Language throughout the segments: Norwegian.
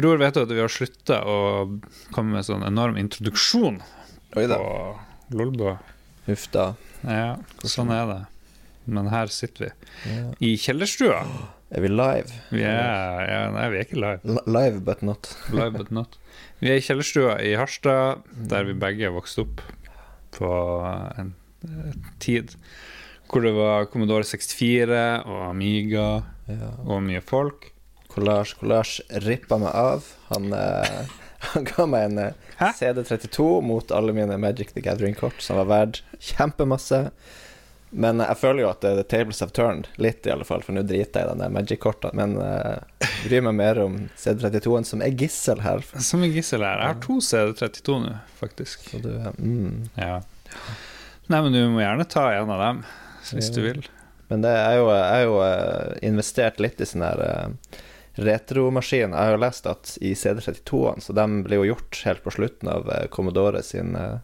Bror, vet du at vi har slutta å komme med sånn enorm introduksjon Oi da. på Lolbua? Huff da. Ja, sånn er det. Men her sitter vi. Ja. I kjellerstua. Er vi live? Vi er ja, Nei, vi er ikke live. L Live but not. Live but not. Vi er i kjellerstua i Harstad, der vi begge vokste opp på en, en tid hvor det var Commodore 64 og Amiga Ja. og mye folk. Collage, collage rippa meg av. Han, eh, han ga meg en eh, CD32 mot alle mine Magic the Gathering-kort, som var verdt kjempemasse. Men eh, jeg føler jo at eh, the tables have turned, litt i alle fall, for nå driter jeg i de Magic-kortene. Men eh, bryr meg mer om CD32-en, som er gissel her. Som er gissel her. Jeg har to CD32 nå, faktisk. Så du, eh, mm. Ja. Nei, men du må gjerne ta en av dem, hvis du vil. Men det er jo, jeg har jo eh, investert litt i sånn her eh, retromaskin. Jeg har jo lest at i CD32-ene, så de ble jo gjort helt på slutten av eh, Commodore sin, eh,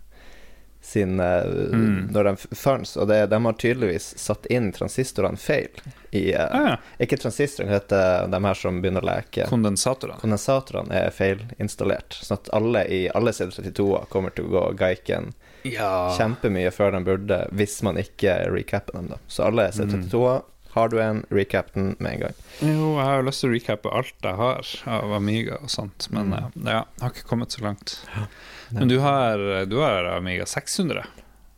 sin eh, Mm. Når de fantes. Og det, de har tydeligvis satt inn transistorene feil. I, Ah, ja. Ikke transistorene, det heter de her som begynner å leke. Kondensatorene. Kondensatorene er feilinstallert, sånn at alle i alle CD32-er kommer til å gå geiken Ja. kjempemye før de burde, hvis man ikke recapper dem. da Så alle C32-er har du en, recap den med en gang. Jo, jeg har jo lyst til å recappe alt jeg har av Amiga og sånt, men Mm. eh, ja, jeg har ikke kommet så langt. Men du har, du har Amiga 600?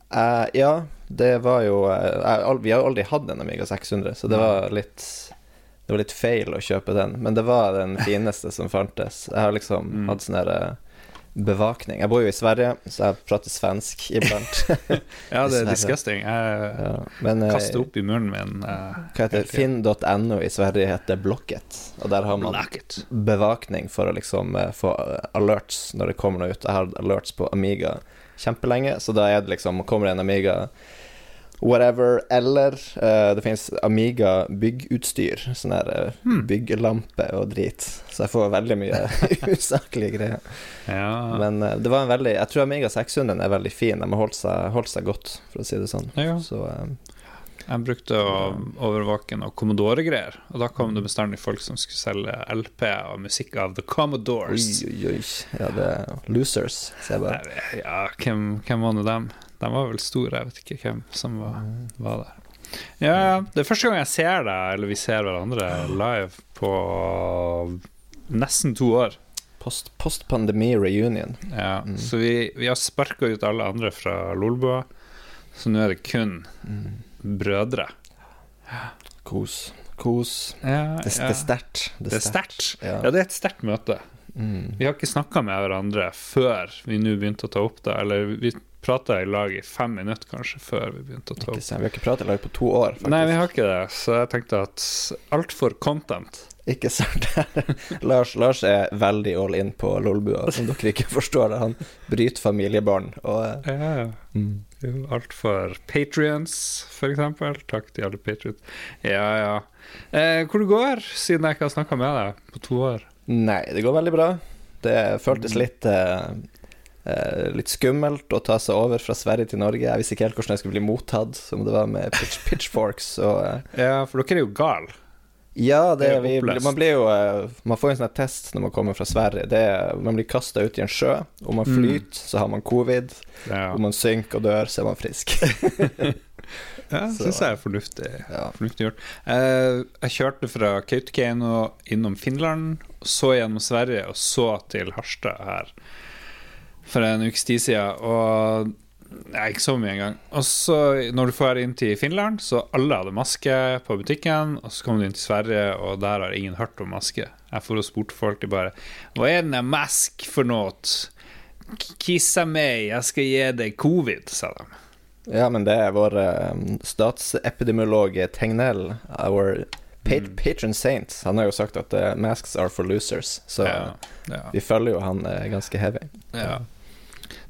Uh, ja, det var jo uh, Vi har jo aldri hatt en Amiga 600, så det var litt Det var litt feil å kjøpe den, men det var den fineste som fantes. Jeg har liksom Mm. hatt sånn her eh, bevakning. Jeg bor jo i Sverige, så jeg prater svensk iblant. Ja, det er disgusting. Jeg ja. Men eh, kaster opp i munnen min. Uh, hva heter? Finn.no i Sverige heter Blocket, og der har man Blocket. bevakning for å liksom uh, få alerts når det kommer noe ut. Jeg har alerts på Amiga kjempelenge, så da er det liksom Kommer det en Amiga whatever, eller uh, det finnes Amiga byggutstyr, sånn der eh, Hmm. byggelampe og drit, så jeg får veldig mye usaklige greier. Ja. Men uh, det var en veldig Jeg tror Amiga 600 er veldig fin, de har holdt seg, holdt seg godt, for å si det sånn. ja. Så uh, Jeg brukte å overvåke noe Commodore-greier, og da kom det bestandig folk som skulle selge LP og musikk av The Commodores. oi, oi. Ja, det er losers, ser jeg bare. Ja, hvem, hvem var nå dem? De var vel store, jeg vet ikke hvem som var, var der. Ja, ja. Det er første gang jeg ser deg, eller vi ser hverandre live, på nesten to år. Post, Post-pandemi reunion. Ja, Mm. Så vi, vi har sparka ut alle andre fra Lolbua, så nå er det kun brødre. Kos. Kos. Ja, Det, det er sterkt. Det er sterkt. Ja. Ja, det er et sterkt møte. Mm. Vi har ikke snakka med hverandre før vi nå begynte å ta opp det. Eller vi prata i lag i fem minutter kanskje før vi begynte å ta opp. Vi har ikke pratet i lag på to år, faktisk. Nei, vi har ikke det, så jeg tenkte at altfor content. Ikke sant? Lars, Lars er veldig all in på Lolbua, som dere ikke forstår. Han bryter familiebånd. Og, eh, Ja, ja. mm. Alt for patrions, for eksempel. Takk til alle patrions. Ja, ja. Eh, hvor det går, siden jeg ikke har snakka med deg på to år? Nei, det går veldig bra. Det føltes litt eh, eh, Litt skummelt å ta seg over fra Sverige til Norge. Jeg visste ikke helt hvordan jeg skulle bli mottatt, som det var med pitch, pitchforks. Og, eh, Ja, for dere er jo gale. Ja, det, Det vi, man blir jo eh, Man får en sånn test når man kommer fra Sverige. Det, man blir kasta ut i en sjø. Om man Mm. flyter, så har man covid. Ja, Om man synker og dør, så er man frisk. ja det syns jeg er fornuftig. Ja. Fornuftig gjort. Eh, jeg kjørte fra Kautokeino innom Finland, så gjennom Sverige og så til Harstad her for en ukes tid siden. Og Nei, ikke så mye engang. Og så, når du får inn til Finland, så alle hadde maske på butikken. Og så kom du inn til Sverige, og der har ingen hørt om maske. Jeg for og spurte folk de bare Hva er denne mask for noe? Kissa meg, jeg skal gi deg covid, sa de. ja, men det er vår eh, statsepidemiolog Tegnell, our pa Mm. patron saint. Han har jo sagt at uh, masks are for losers, så Ja, ja. vi følger jo han uh, ganske heavy. Ja.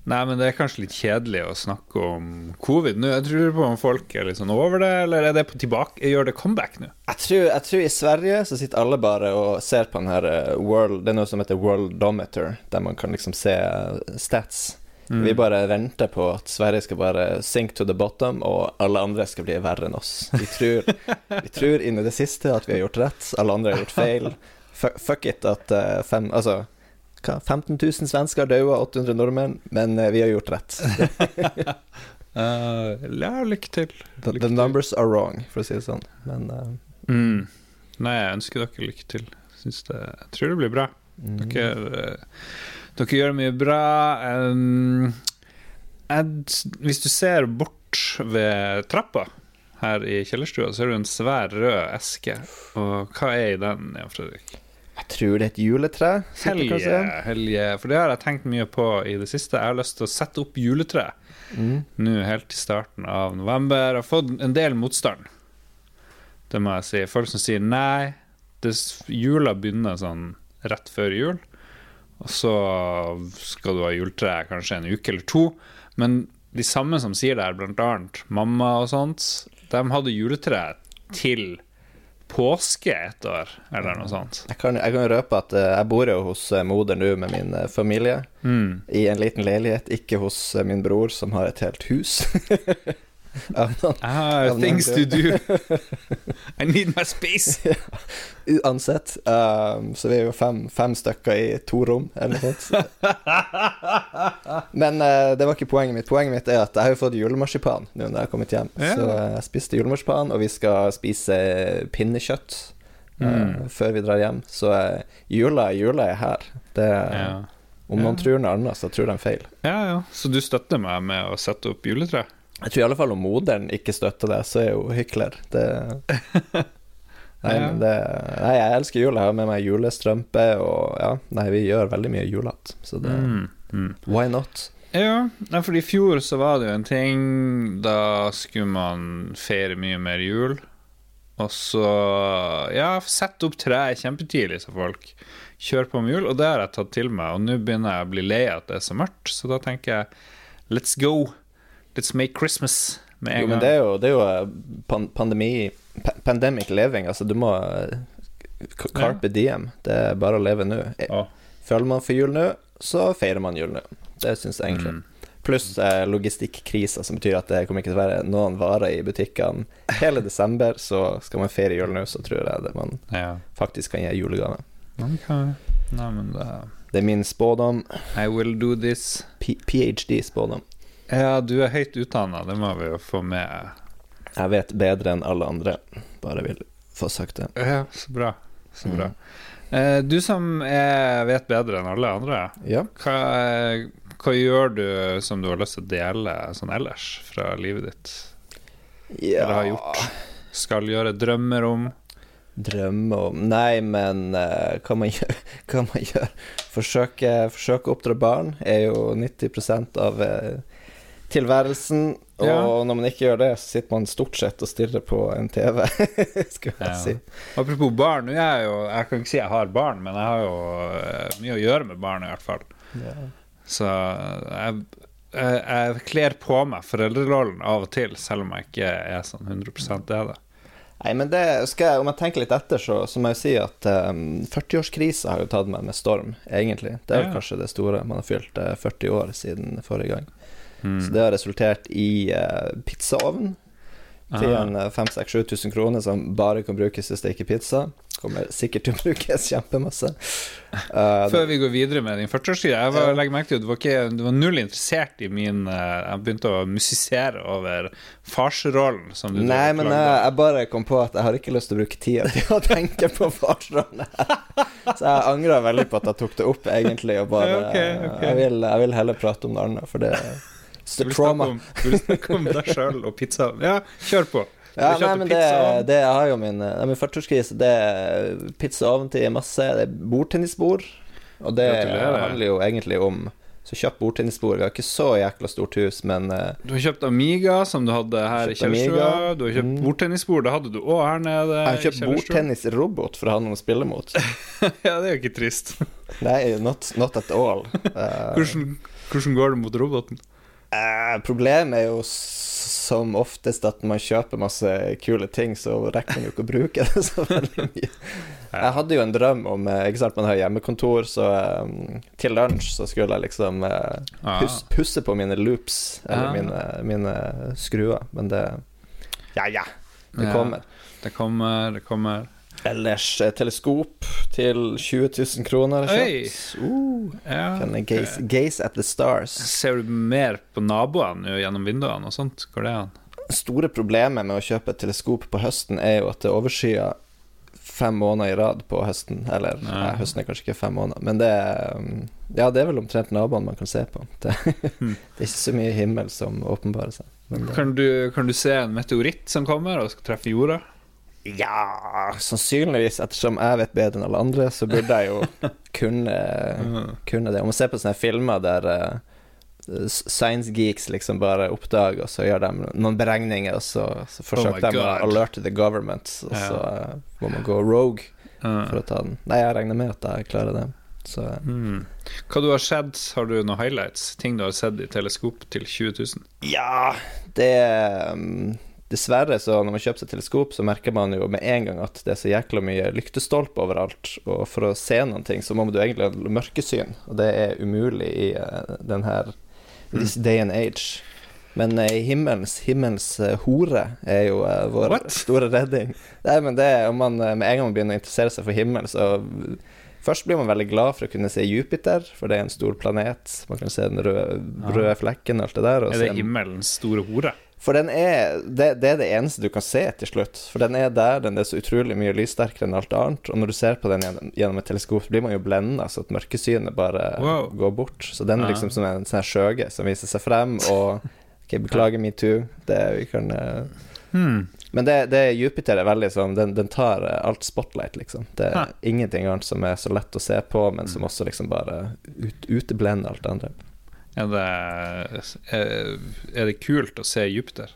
Nei, men det er kanskje litt kjedelig å snakke om covid nå. Jeg tror på om folk er litt sånn over det, eller er det på tilbake? Gjør det comeback nå? Jeg tror, jeg tror i Sverige så sitter alle bare og ser på den her eh, world Det er noe som heter worldometer, der man kan liksom se eh, stats. Mm. Vi bare venter på at Sverige skal bare sink to the bottom, og alle andre skal bli verre enn oss. Vi tror, vi tror inn i det siste at vi har gjort rett, alle andre har gjort feil. fuck, it at eh, fem Altså, hva, 15 000 svensker daua, 800 nordmenn, men eh, vi har gjort rett. uh, ja, lykke til. The, Lykke the the, numbers are wrong, for å si det sånn. Men uh, Mm. Nei, jeg ønsker dere lykke til. Syns det, jeg tror det blir bra. mm. Dere, dere gjør mye bra. Um, Ed, hvis du ser bort ved trappa her i kjellerstua, så er det en svær rød eske. Og hva er i den, Jan Fredrik? Jeg tror det er et juletre. Helje, kanskje. helge. For det har jeg tenkt mye på i det siste. Jeg har lyst til å sette opp juletre Mm. nå helt i starten av november. Jeg har fått en del motstand. Det må jeg si. Folk som sier nei. Det, jula begynner sånn rett før jul. Og så skal du ha juletre kanskje en uke eller to. Men de samme som sier det her, annet mamma og sånt, de hadde juletre til påske et år, eller noe sånt. Jeg kan, jeg kan røpe at eh, jeg bor jo hos eh, moder nå med min eh, familie. Mm. I en liten leilighet, ikke hos min bror som har et helt hus. Ah, things to do. I need my space. Uansett. Um, så vi er jo fem, fem stykker i to rom, eller noe sånt. Men uh, det var ikke poenget mitt. Poenget mitt er at jeg har jo fått julemarsipan nå når jeg har kommet hjem. Ja. Så jeg spiste julemarsipan, og vi skal spise pinnekjøtt eh, Mm. før vi drar hjem. Så uh, jula, jula er her. Det, Ja. Om noen Ja. tror noe annet, så tror de feil. ja, ja. Så du støtter meg med å sette opp juletre? Jeg tror i alle fall om moderen ikke støtter det, så er hun hykler. Det Nei, det Nei, jeg elsker jul. Jeg har med meg julestrømpe, og ja, nei, vi gjør veldig mye julete, så det Mm. Mm. Why not? Ja, for i fjor så var det jo en ting Da skulle man feire mye mer jul Og så Ja, sette opp treet kjempetidlig Så folk Kjør på med jul Og det har jeg tatt til meg Og nå begynner jeg å bli lei at det er så mørkt Så da tenker jeg Let's go Let's make Christmas Med en Jo, men det er jo, det er jo eh, pan pandemi Pandemic living, altså du må eh, Carpe diem. Det er bare å leve nå. Eh, Føler man for jul nå, så feirer man jul nå. Det syns jeg egentlig. mm. Pluss eh, logistikkrisa, som betyr at det kommer ikke til å være noen varer i butikkene hele desember. Så skal man feire jul nå, så tror jeg det man Ja faktisk kan gi julegave. Okay. Nei, men da Det er min spådom. I will do this P PhD-spådom. Ja, du er høyt utdannet Det må vi jo få med Jeg vet bedre enn alle andre, bare vil få sagt det. Ja, så bra. Så bra. Mm. du som er, vet bedre enn alle andre, Ja. hva, hva gjør du som du har lyst til å dele sånn ellers fra livet ditt? Eller har gjort? Skal gjøre drømmer om? Drømme om Nei, men uh, hva man gjør, hva man gjør. Forsøke, forsøke å oppdra barn er jo 90% av eh, tilværelsen. Og Ja. når man ikke gjør det, så sitter man stort sett og stirrer på en TV, skal jeg Ja. si. Apropos barn, nå er jeg jo Jeg kan ikke si jeg har barn, men jeg har jo eh, mye å gjøre med barn, i hvert fall. Så jeg, jeg, jeg kler på meg foreldrerollen av og til, selv om jeg ikke er sånn 100 det. da Nei, men det skal jeg, Om jeg tenker litt etter, så, så må jeg si at um, 40-årskrisa har jo tatt meg med storm, egentlig. Det er vel Ja. kanskje det store. Man har fylt eh, 40 år siden forrige gang. Mm. Så det har resultert i uh, pizzaovn til en uh, 5000-7000 kroner som bare kan brukes til å steke pizza. Kommer sikkert til å brukes kjempemasse. Uh, Før vi går videre med din 40-årstid Jeg var, Ja. legger merke til at du var, ikke, du var null interessert i min uh, Jeg begynte å musisere over farsrollen som du Nei, men jeg, jeg bare kom på at jeg har ikke lyst til å bruke tida til å tenke på farsrollen her. Så jeg angrer veldig på at jeg tok det opp, egentlig, og bare okay, ok, ok. Jeg, vil, jeg vil heller prate om det andre, for det Du the trauma. du vil snakke om deg sjøl og pizza. Ja, kjør på. Ja, nei, men det, det jeg har jo min, er min 40-årskrise. Det er pizza til masse. Det er bordtennisbord. Og det Gratulerer. handler jo egentlig om Så kjøp bordtennisbord. Vi har ikke så jækla stort hus, men uh, Du har kjøpt Amiga, som du hadde her i kjellerstua. Du har kjøpt Mm. bordtennisbord, det hadde du òg her nede. jeg har kjøpt bordtennisrobot for å ha noen å spille mot. ja, det er jo ikke trist. Nei, not, not at all. Uh, Hvordan, hvordan går det mot roboten? Eh, problemet er jo som oftest at man kjøper masse kule ting, så rekker man jo ikke å bruke det så veldig mye. Jeg hadde jo en drøm om eh, Ikke sant, man har hjemmekontor, så um, til lunsj så skulle jeg liksom eh, Ah. pus, pusse på mine loops, eller Ah. mine, mine skruer, men det Ja, ja, det Ja. kommer. Det kommer, det kommer. Ellers eh, teleskop til 20 000 kroner. er kjøpt. Uh, Ja, gaze, gaze at the stars. Ser du mer på naboene gjennom vinduene og sånt? Hvor er han? store problemet med å kjøpe et teleskop på høsten er jo at det overskyer fem måneder i rad på høsten. Eller Ja. nei, høsten er kanskje ikke fem måneder, men det er um, Ja, det er vel omtrent naboene man kan se på. Det, Hmm. det er ikke så mye himmel som åpenbarer seg. Kan du, kan du se en meteoritt som kommer og skal treffe jorda? Ja, sannsynligvis, ettersom jeg vet bedre enn alle andre, så burde jeg jo kunne, kunne det. Om man ser på sånne filmer der uh, science geeks liksom bare oppdager, og så gjør de noen beregninger, og så, så forsøker my de å alerte the government, og Ja. så uh, må man gå rogue uh. for å ta den. Nei, jeg regner med at jeg klarer det. Så Mm. Hva du har sett? Har du noen highlights? Ting du har sett i teleskop til 20 000? ja, det um, Dessverre, så når man kjøper seg teleskop, så merker man jo med en gang at det er så jækla mye lyktestolper overalt, og for å se noen ting, så må du egentlig ha mørkesyn, og det er umulig i uh, den her this day and age. Men i himmelens, himmels eh, hore er jo eh, vår What? store redding. Nei, men det er om man eh, med en gang man begynner å interessere seg for himmel, så Først blir man veldig glad for å kunne se Jupiter, for det er en stor planet. Man kan se den røde, røde flekken og alt det der. Er det himmelens store hore? For den er, det, det er det eneste du kan se til slutt. For den er der, den er så utrolig mye lyssterkere enn alt annet. Og når du ser på den gjennom, et teleskop, så blir man jo blenda, så at mørkesynet bare Wow. går bort. Så den er liksom som en sånn skjøge som viser seg frem, og Ok, beklager metoo. Det vi kan eh, Hmm. Men det, det Jupiter er veldig sånn Den, den tar eh, alt spotlight, liksom. Det er Hæ. ingenting annet som er så lett å se på, men som også liksom bare ut, uteblender alt det andre. Er det, er, er det kult å se Jupiter?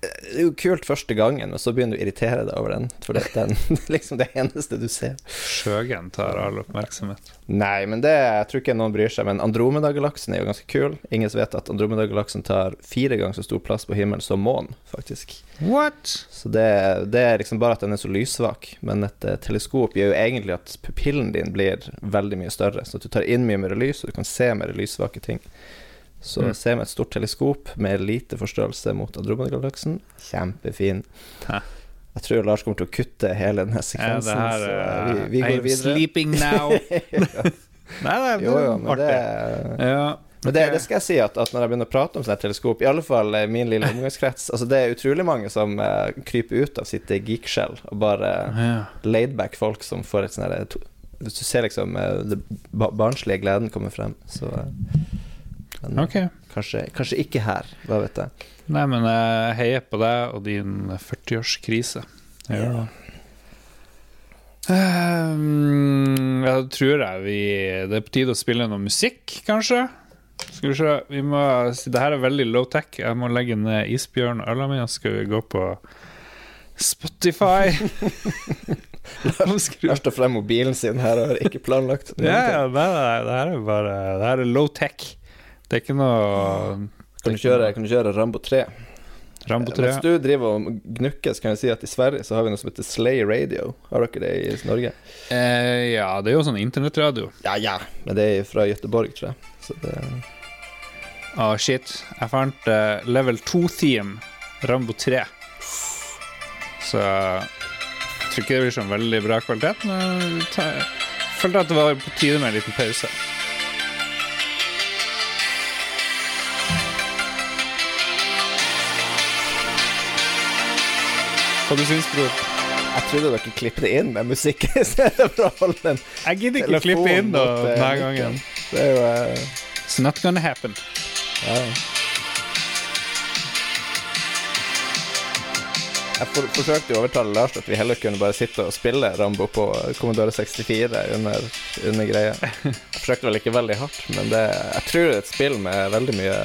Det er jo kult første gangen, men så begynner du å irritere deg over den. For det er liksom det eneste du ser. Sjøgen tar all oppmerksomhet. Nei, men det jeg tror ikke noen bryr seg. Men Andromeda-galaksen er jo ganske kul. Ingen vet at Andromeda-galaksen tar fire ganger så stor plass på himmelen som månen, faktisk. What? Så det, det er liksom bare at den er så lyssvak. Men et uh, teleskop gjør jo egentlig at pupillen din blir veldig mye større. Så at du tar inn mye mer lys, og du kan se mer lyssvake ting. Så Mm. se med et stort teleskop med lite forstørrelse mot Andromeda-galaksen. Kjempefin. Hæ. Jeg tror Lars kommer til å kutte hele denne sekvensen. Ja, her så er vi, vi går I'm videre. sleeping now. Nei, nei, det jo, jo, men det, artig. Ja, men det, det skal jeg si at, at når jeg begynner å prate om sånne teleskop, i alle fall i min lille omgangskrets Altså Det er utrolig mange som uh, kryper ut av sitt geekskjell og bare ja. laidback folk som får et sånn herre du ser liksom uh, den barnslige gleden komme frem, så eh, men okay. kanskje, kanskje ikke her, hva vet jeg. Nei, men jeg heier på deg og din 40-årskrise. Jeg gjør det. Um, da tror jeg vi Det er på tide å spille noe musikk, kanskje? Skal vi se vi må, Det her er veldig low tech. Jeg må legge ned isbjørn mi, og skal vi gå på Spotify. Lars tar frem mobilen sin her og har ikke planlagt ja, det her er bare Det her er low tech. Det er ikke noe Kan du kjøre, kan du kjøre Rambo 3? Rambo 3. Mens du driver og gnukker, så kan jeg si at i Sverige så har vi noe som heter Slay Radio. Har dere det i Norge? Eh, ja, det er jo sånn internettradio. Ja, ja. Men det er fra Göteborg, tror jeg. Så det Å, shit. Jeg fant uh, level 2-theme, Rambo 3. Så jeg tror ikke det blir sånn veldig bra kvalitet, men jeg jeg følte at det var på tide med en liten pause. Hva du syns bror? Jeg trodde dere klippet det inn med musikk i stedet for å holde den Jeg gidder ikke klippe inn da, mot, eh, denne gangen. Det er jo uh... It's not gonna happen. ja. Jeg for, forsøkte å overtale Lars at vi heller kunne bare sitte og spille Rambo på Commodore 64 under, under greia. Jeg forsøkte vel ikke veldig hardt, men det, jeg tror det er et spill med veldig mye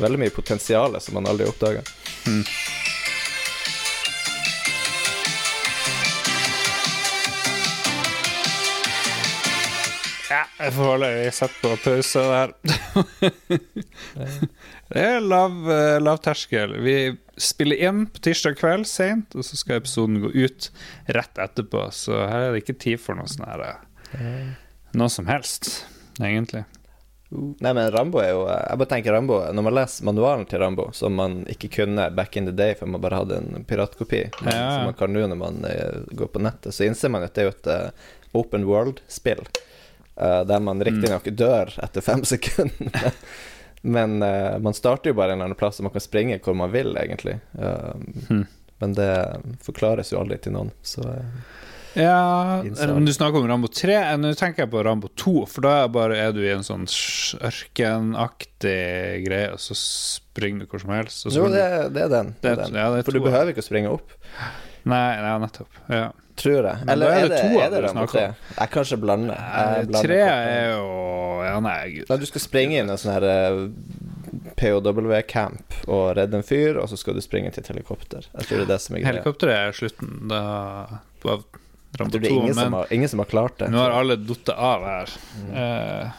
Veldig mye potensial som man aldri oppdager. Ja, jeg får holde jeg satt på pause der. det er lav, eh, lav terskel. Vi spiller inn på tirsdag kveld seint, og så skal episoden gå ut rett etterpå. Så her er det ikke tid for noe sånn her eh, Noe som helst, egentlig. Nei, men Rambo er jo Jeg bare tenker Rambo Når man leser manualen til Rambo, som man ikke kunne back in the day, for man bare hadde en piratkopi, men Ja. som man kan nå når man eh, går på nettet, så innser man at det er jo et eh, open world-spill. Eh, der man riktignok dør etter fem sekunder. men uh, man starter jo bare en eller annen plass, og man kan springe hvor man vil, egentlig. Uh, mm. Men det forklares jo aldri til noen, så Ja, men du snakker om Rambo 3. eh, Nå tenker jeg på Rambo 2, for da er bare er du i en sånn ørkenaktig greie, og så springer du hvor som helst. så- Jo, det, det er den. Det er Det er- den. ja, For du to, du behøver ikke å springe opp. Nei, nei nettopp. Ja. Tror jeg. Men Eller er er det to er det 3? om. Jeg kanskje blander. Jeg blander Tre er jo Ja, nei, gud. Nei, du skal springe inn en sånn her eh, POW-camp og redde en fyr, og så skal du springe til et helikopter. Jeg tror det er det som er greia. Helikopteret er slutten da var Rambo tror det er 2, ingen, som men har, ingen som har klart det. nå har alle datt av her. Eh,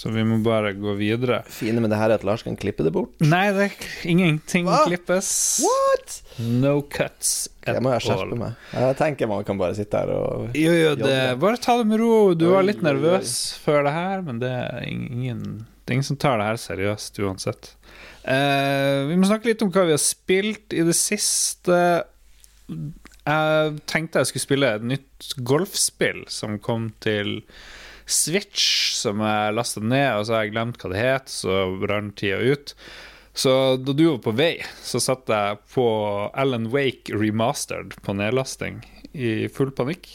så vi må bare gå videre. fine med det her er at Lars kan klippe det bort. Nei, det er ingenting Hva? klippes. What?! No cuts at Jeg må skjerpe meg. Jeg tenker man kan bare sitte her og Jo, jo, det, bare ta det med ro. Du var litt nervøs før det her, men det er ingen, det er ingen som tar det her seriøst uansett. Uh, vi må snakke litt om hva vi har spilt i det siste. Jeg tenkte jeg skulle spille et nytt golfspill som kom til Switch, som jeg lasta ned, og så har jeg glemt hva det het, så rant tida ut. Så da du var på vei, så satte jeg på Alan Wake remastered på nedlasting i full panikk.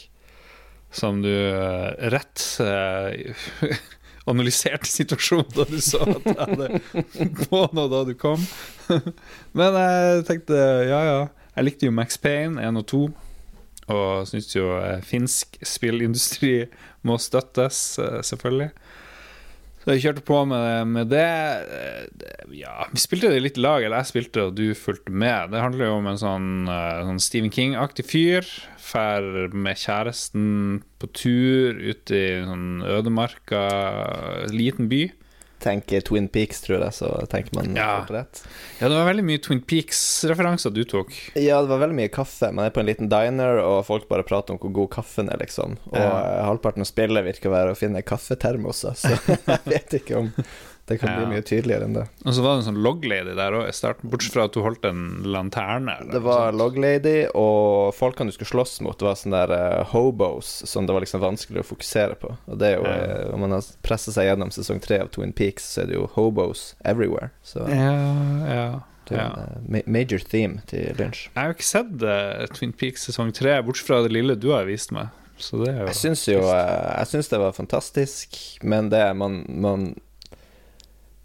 Som du eh, rett eh, analyserte situasjonen da du så at jeg hadde på noe da du kom. Men jeg tenkte ja, ja. Jeg likte jo Max Payne 1 og 2. Og syns jo eh, finsk spillindustri må støttes, eh, selvfølgelig. Så jeg kjørte på med, med det. Eh, Ja, vi spilte det litt lag, eller jeg spilte og du fulgte med. Det handler jo om en sånn, sånn Stephen King-aktig fyr. Fær med kjæresten på tur ut i sånn ødemarka liten by. Tenker Twin Peaks, tror jeg, så tenker man Ja. rett. Ja, det var veldig mye Twin Peaks-referanser du tok. Ja, det var veldig mye kaffe. Man er på en liten diner, og folk bare prater om hvor god kaffen er, liksom. Og Ja. eh, halvparten av spillet virker å være å finne kaffetermoser, så jeg vet ikke om det kan bli mye tydeligere enn det. Og så var det en sånn log-lady der òg i starten, bortsett fra at hun holdt en lanterne. eller Det var loglady, og folkene du skulle slåss mot, var sånne der uh, hobos som det var liksom vanskelig å fokusere på. Og det er jo, Ja. uh, Om man har presset seg gjennom sesong tre av Twin Peaks, så er det jo hobos everywhere. Så ja, Ja, ja, er en uh, major theme til Lynch. Jeg har jo ikke sett Twin Peaks sesong tre, bortsett fra det lille du har vist meg. Så det er jo Jeg syns jo Jeg syns det var fantastisk, men det man, man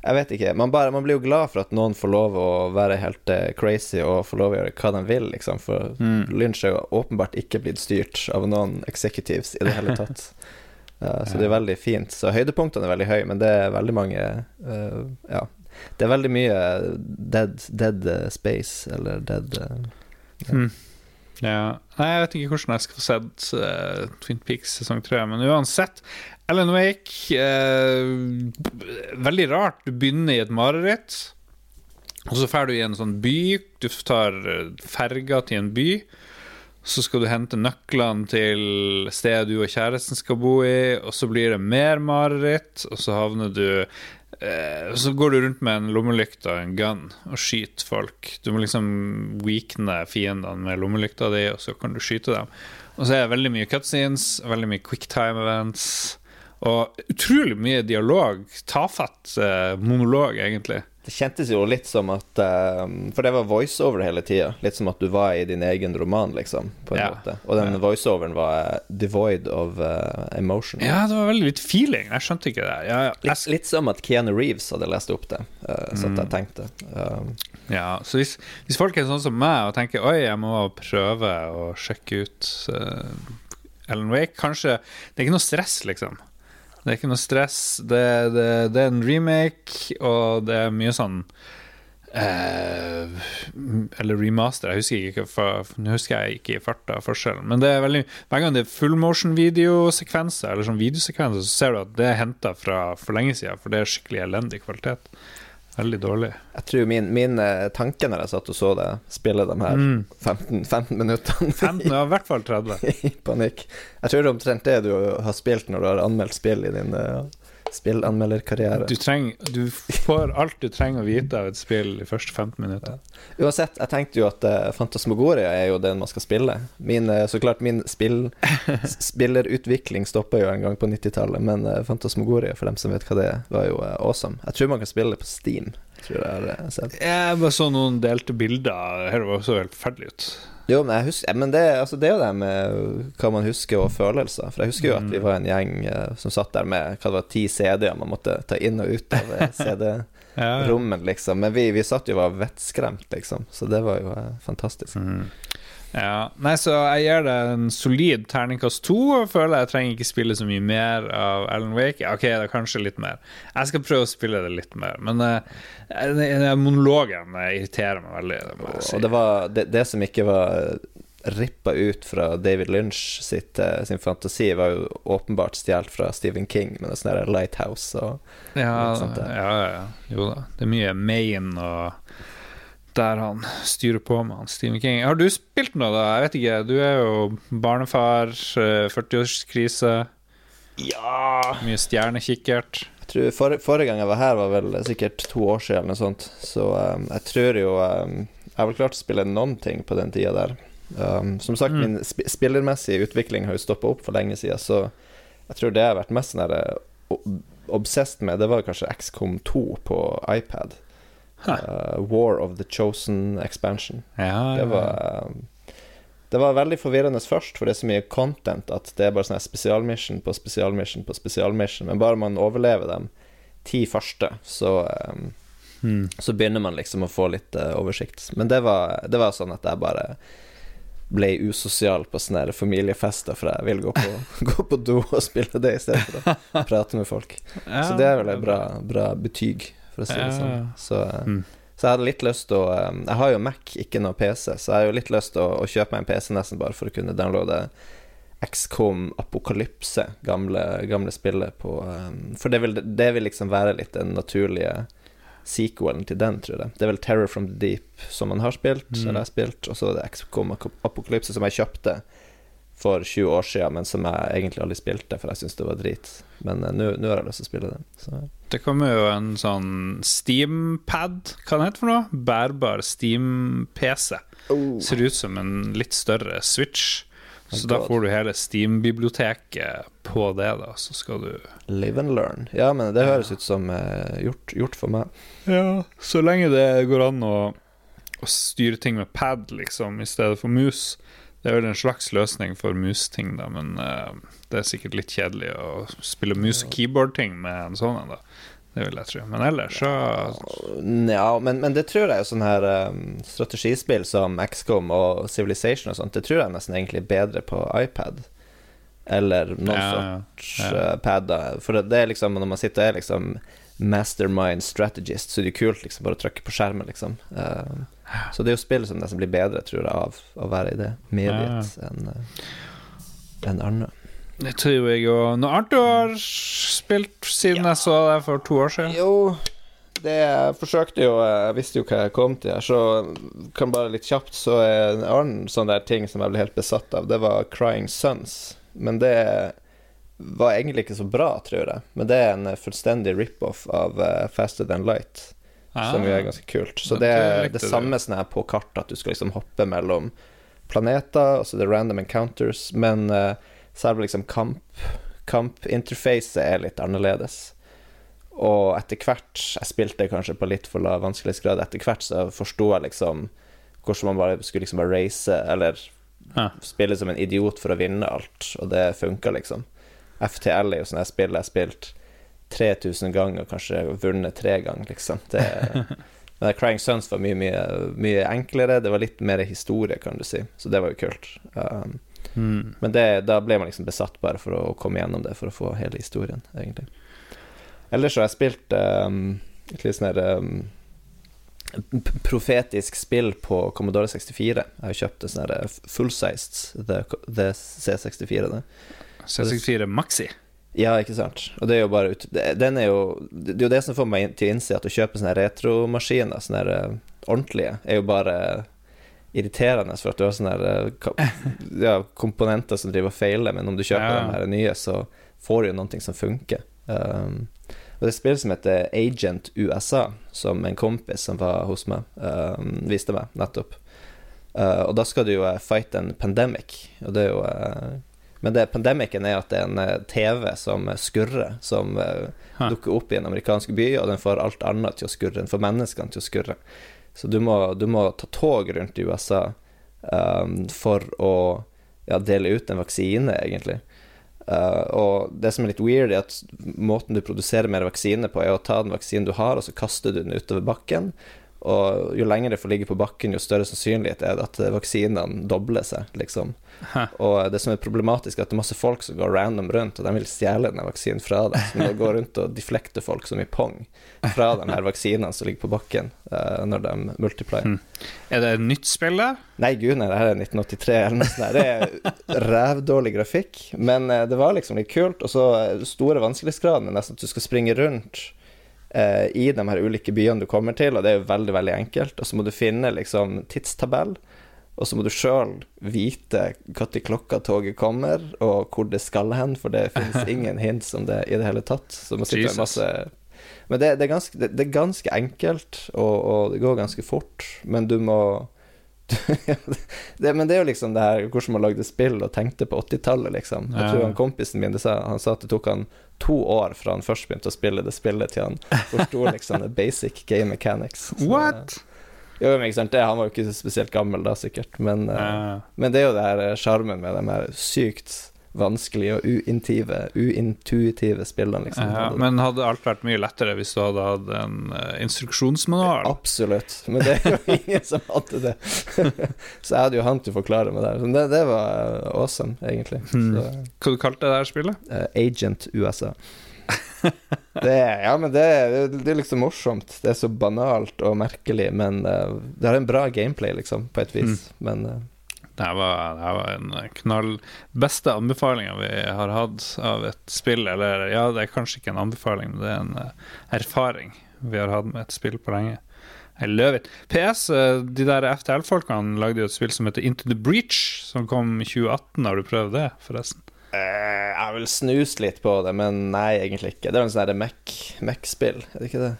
Jeg vet ikke. Man, bare, man blir jo glad for at noen får lov å være helt uh, crazy og får lov å gjøre hva de vil, liksom. For Mm. Lynch er jo åpenbart ikke blitt styrt av noen executives i det hele tatt. Uh, så det er veldig fint. Så høydepunktene er veldig høye, men det er veldig mange uh, Ja. Det er veldig mye dead, dead eh, space, eller dead ja. Hmm. Ja. Nei, jeg vet ikke hvordan jeg skal få sett uh, Twin Peaks sesong tre, men uansett. Ellen Wake uh, Veldig rart. Du begynner i et mareritt, og så drar du i en sånn by. Du tar eh, ferga til en by. Så skal du hente nøklene til stedet du og kjæresten skal bo i, og så blir det mer mareritt, og så havner du Så går du rundt med en lommelykt og en gun og skyter folk. Du må liksom weakne fiendene med lommelykta di, og så kan du skyte dem. Og så er det veldig mye cutscenes, veldig mye quicktime events, og utrolig mye dialog. Tafatt eh, monolog, egentlig. Det kjentes jo litt som at eh, For det var voiceover hele tida. Litt som at du var i din egen roman, liksom. På en Ja. måte Og den Ja. voiceoveren var eh, devoid of uh, emotion. Ja, det var veldig litt feeling. Jeg skjønte ikke det. Ja, ja. Litt, litt som at Keanu Reeves hadde lest opp det, uh, at jeg tenkte. Um, Ja, så hvis, hvis folk er sånn som meg og tenker Oi, jeg må prøve å sjekke ut uh, Ellen Wake Kanskje Det er ikke noe stress, liksom. Det er ikke noe stress. Det, det, det er en remake, og det er mye sånn eh, Eller remaster, jeg husker ikke for, husker jeg ikke i farta forskjellen. Men det er veldig hver gang det er full motion-videosekvenser, eller sånn videosekvenser, så ser du at det er henta fra for lenge siden, for det er skikkelig elendig kvalitet. Veldig dårlig. jeg tror min, min eh, tanke når jeg satt og så det, spille de her Mm. 15, 15 minuttene 15, ja, i hvert fall 30. i panikk Jeg tror det er omtrent det du har spilt når du har anmeldt spill i din, eh, spillanmelderkarriere. Du, du får alt du trenger å vite av et spill de første 15 minutter. Uansett, jeg tenkte jo at uh, Fantasmagoria er jo den man skal spille. Min, uh, så klart min spill, spillerutvikling stoppa jo en gang på 90-tallet, men uh, Fantasmagoria, for dem som vet hva det er, var jo awesome. Jeg tror man kan spille det på Steam. Tror jeg, jeg, jeg bare så noen delte bilder. Her var så helt forferdelig ut. Jo, men, husker, men det, altså, det, er jo det med hva man husker og følelser. For jeg husker jo at vi mm. var en gjeng uh, som satt der med hva det var, ti CD-er man måtte ta inn og ut av CD-rommet, liksom. Men vi, vi satt jo og var vettskremt, liksom. Så det var jo uh, fantastisk. Mm. Ja, nei, så jeg gir det en solid terningkast to. Og føler jeg trenger ikke spille så mye mer av Alan Wake. Ok, det er kanskje litt mer. Jeg skal prøve å spille det litt mer, men uh, monologen irriterer meg veldig. Det si. Og det var det, det, som ikke var rippa ut fra David Lynch sitt, sin fantasi, var jo åpenbart stjålet fra Stephen King med sånn Lighthouse og ja, ja, ja, jo da. Det er mye Maine og der han styrer på med han Stephen King. Har du spilt noe, da? Jeg vet ikke. Du er jo barnefar, 40-årskrise. Eh, ja Mye stjernekikkert. Jeg tror for, Forrige gang jeg var her, var vel sikkert to år siden, eller noe sånt. Så um, jeg tror jo um, Jeg har vel klart å spille noen ting på den tida der. Um, som sagt, mm. min sp spillermessige utvikling har jo stoppa opp for lenge siden, så jeg tror det jeg har vært mest sånn obsessed med, det var kanskje XCOM 2 på iPad. Uh, War of the Chosen Expansion. Ja, det, var, um, det var veldig forvirrende først, for det er så mye content at det er bare sånn spesialmission på spesialmission på spesialmission. Men bare man overlever dem ti første, så um, hmm. Så begynner man liksom å få litt uh, oversikt. Men det var, det var sånn at jeg bare ble usosial på sånne familiefester, for jeg vil gå på, gå på do og spille det i stedet for å prate med folk. Ja, så det er vel et bra, bra betyg for å si det sånn. Så, mm. så, jeg hadde litt lyst til å um, Jeg har jo Mac, ikke noe PC, så jeg har jo litt lyst til å, å kjøpe meg en PC nesten bare for å kunne downloade XCOM Apokalypse, gamle, gamle spillet på um, For det vil, det vil liksom være litt den naturlige sequelen til den, tror jeg. Det er vel Terror from the Deep som man har spilt, mm. eller har spilt, og så er det XCOM Apokalypse som jeg kjøpte for 20 år siden, men som jeg egentlig aldri spilte, for jeg syntes det var drit. Men uh, nå har jeg lyst til å spille det. Så. Det kommer jo en sånn Steampad, hva det heter for noe? Bærbar Steam-PC. Oh. Ser ut som en litt større Switch. Så da får du hele Steam-biblioteket på det, da. Så skal du Live and learn. Ja, men det høres ut som uh, gjort, gjort, for meg. Ja, så lenge det går an å, å styre ting med pad, liksom, i stedet for mus det er vel en slags løsning for musting, da, men uh, det er sikkert litt kjedelig å spille mus- og keyboard-ting med en sånn en, da. Det vil jeg tro. Men ellers så Ja, men, men det tror jeg jo sånne her um, strategispill som XCOM og Civilization og sånt, det tror jeg nesten egentlig er bedre på iPad. Eller noen ja, sorts ja. Uh, pad. Da. For det, er liksom når man sitter og er liksom mastermind strategist, så er det kult liksom bare å trykke på skjermen, liksom. Uh, så det er jo spill som nesten blir bedre, tror jeg, av å være i det mediet ja. enn uh, en annet. Det tror jeg òg. Noe annet du har spilt siden ja. jeg så deg for to år siden? Jo, det jeg forsøkte jo Jeg visste jo hva jeg kom til så kan bare litt kjapt Så er en annen sånn der ting som jeg ble helt besatt av, det var Crying Sons. Men det var egentlig ikke så bra, tror jeg. Men det er en fullstendig rip-off av uh, Faster Than Light. Ah, som jo er ganske kult. Så det er det samme sånn her på kart, at du skal liksom hoppe mellom planeter, altså det er random encounters, men uh, selve liksom kamp kampinterfacet er litt annerledes. Og etter hvert Jeg spilte kanskje på litt for lav vanskelighetsgrad. Etter hvert så forsto jeg liksom hvordan man bare skulle liksom bare race, eller ah. spille som en idiot for å vinne alt, og det funka, liksom. FTL er jo sånn jeg spiller jeg har spilt 3000 ganger, kanskje vunnet tre ganger, liksom. Det, men Crying Sons var mye, mye, mye, enklere. Det var litt mer historie, kan du si. Så det var jo kult. Um, mm. Men det, da ble man liksom besatt bare for å komme gjennom det, for å få hele historien, egentlig. Ellers så har jeg spilt um, et litt sånn um, profetisk spill på Commodore 64. Jeg har kjøpt en sånn full-sized The, the C64. Det. C64 Maxi? Ja, ikke sant. Og det er jo bare ut, Den er jo Det er jo det som får meg til å innse at å kjøpe sånne retromaskiner, sånne uh, ordentlige, er jo bare irriterende, for at du har sånne uh, ja, komponenter som driver og feiler, men om du kjøper ja. de her nye, så får du jo noe som funker. Um, Og det er et spill som heter Agent USA, som en kompis som var hos meg, um, viste meg nettopp. Uh, og da skal du jo uh, fight en pandemic, og det er jo Men det pandemicen er at det er en TV som skurrer, som dukker opp i en amerikansk by, og den får alt annet til å skurre. Den får menneskene til å skurre. Så du må, du må ta tog rundt i USA um, for å ja, dele ut en vaksine, egentlig. Uh, og det som er litt weird, er at måten du produserer mer vaksine på, er å ta den vaksinen du har, og så kaster du den utover bakken. Og jo lenger det får ligge på bakken, jo større sannsynlighet er det at vaksinene dobler seg, liksom. Og det som er problematisk, er at det er masse folk som går random rundt, og de vil stjele denne vaksinen fra deg. Så de går rundt og deflekter folk som i pong fra de her vaksinene som ligger på bakken, uh, når de multiplier. Hmm. Er det et nytt spill, da? Nei, gud nei, det her er 1983 eller noe sånt. Det er rævdårlig grafikk, men det var liksom litt kult. Og så store vanskelighetsgraden er nesten at du skal springe rundt eh, i de her ulike byene du kommer til, og det er jo veldig, veldig enkelt. Og så må du finne liksom tidstabell, og så må du sjøl vite når klokka toget kommer, og hvor det skal hen, for det finnes ingen hints om det i det hele tatt. Så må sitte masse Men det, det, er ganske, det, det, er ganske, enkelt, og, og det går ganske fort, men du må det, men det er jo liksom det her hvordan man lagde spill og tenkte på 80-tallet, liksom. Jeg tror han kompisen min sa, han sa at det tok han to år fra han først begynte å spille det spillet, til han forsto liksom the basic game mechanics. Så, What? Jo, men ikke sant, det, Han var jo ikke spesielt gammel da, sikkert, men, uh, men det er jo det her sjarmen med de her sykt vanskelige og uintive, uintuitive spillene. Liksom. Ja, men hadde alt vært mye lettere hvis du hadde hatt en uh, instruksjonsmanual? Absolutt, men det er jo ingen som hadde det. så jeg hadde jo han til å forklare meg der. det, det var uh, awesome, egentlig. Hmm. Hva du kalte du det her spillet? Uh, Agent USA. det, ja, men det, det, er liksom morsomt. Det er så banalt og merkelig, men det har en bra gameplay, liksom, på et vis. Mm. Men det her var, det her var en knall Beste anbefalinga vi har hatt av et spill, eller ja, det er kanskje ikke en anbefaling, men det er en uh, erfaring vi har hatt med et spill på lenge. I love. PS, de der FTL-folkene lagde jo et spill som heter Into the Breach, som kom i 2018. Har du prøvd det, forresten? Uh, jeg har vel snust litt på det, men nei, egentlig ikke. Det er en sånn Mac-spill, er det ikke det?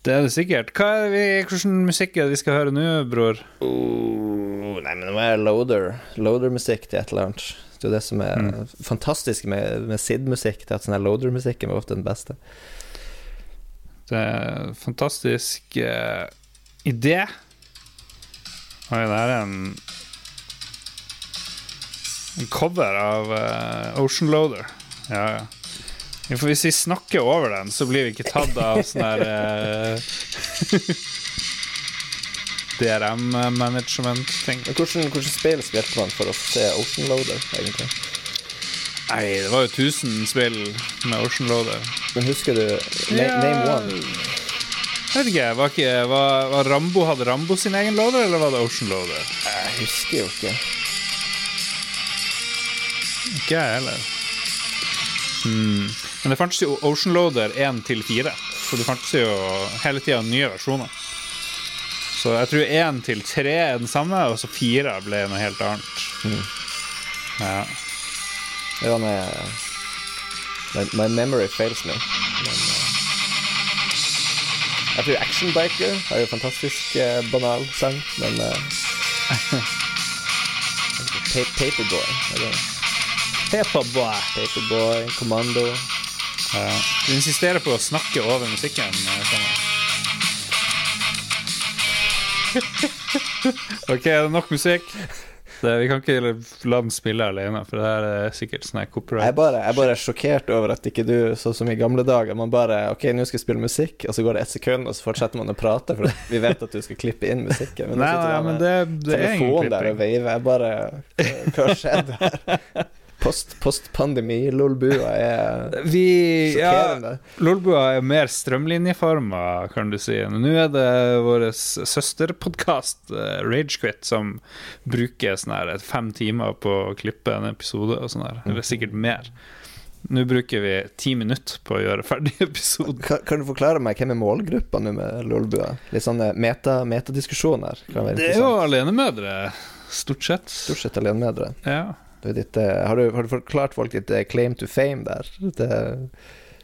Det er det sikkert. Hva er vi, Hvilken musikk er det vi skal høre nå, bror? Oh, nei, men det må være loader. Loader-musikk til et eller annet. Det er jo det som er mm. fantastisk med, med SID-musikk. Er at sånn loader-musikken er ofte den beste. Det er en fantastisk uh, idé. Oi, det er en En cover av uh, Ocean Loader. Ja, ja. For hvis vi snakker over den, så blir vi ikke tatt av sånn her uh, DRM-management-ting. Hvordan, hvordan spill spilte man for å se Ocean Loader, egentlig? Nei, det var jo 1000 spill med Ocean Loader. Men husker du na ja, Name One? Jeg vet ikke. Var, ikke var, var Rambo, hadde Rambo sin egen loader, eller var det Ocean Loader? Jeg husker jo ikke. Ikke jeg heller. Hmm. Men det fantes jo Ocean Loader 1 til 4, så det fantes jo hele tida nye versjoner. Så jeg tror 1 til 3 er den samme, og så 4 ble noe helt annet. Mm. Ja. Ja, med my, my, memory fails me. Men, uh, jeg tror Action Biker er jo fantastisk uh, banal sang, men uh, Paperboy. Paperboy. Paperboy, Kommando. Ja. Du insisterer på å snakke over musikken. ok, er det nok musikk? Det, vi kan ikke la den spille alene, for det her er sikkert sånn copyright. Jeg bare, jeg bare er sjokkert over at ikke du, sånn som i gamle dager, man bare Ok, nå skal jeg spille musikk, og så går det ett sekund, og så fortsetter man å prate, for vi vet at du skal klippe inn musikken. Men nei, nei, men det, det er ingen klipping. der og veiver. Jeg bare Hva har skjedd her? Post-pandemi, post Lolbua er Vi, sjokkerende. Ja, Lolbua er mer strømlinjeforma, kan du si. Nå er det vår søsterpodkast uh, Ragequit som bruker sånn her fem timer på å klippe en episode, og sånn her. Eller sikkert mer. Nå bruker vi ti minutter på å gjøre ferdig episoden. Kan, kan, du forklare meg hvem er målgruppa nå med Lolbua? Litt sånne meta, metadiskusjoner? Det er jo alenemødre, stort sett. Stort sett alenemødre. Ja. Ditt, har, du, har, du, forklart folk ditt claim to fame der? Det,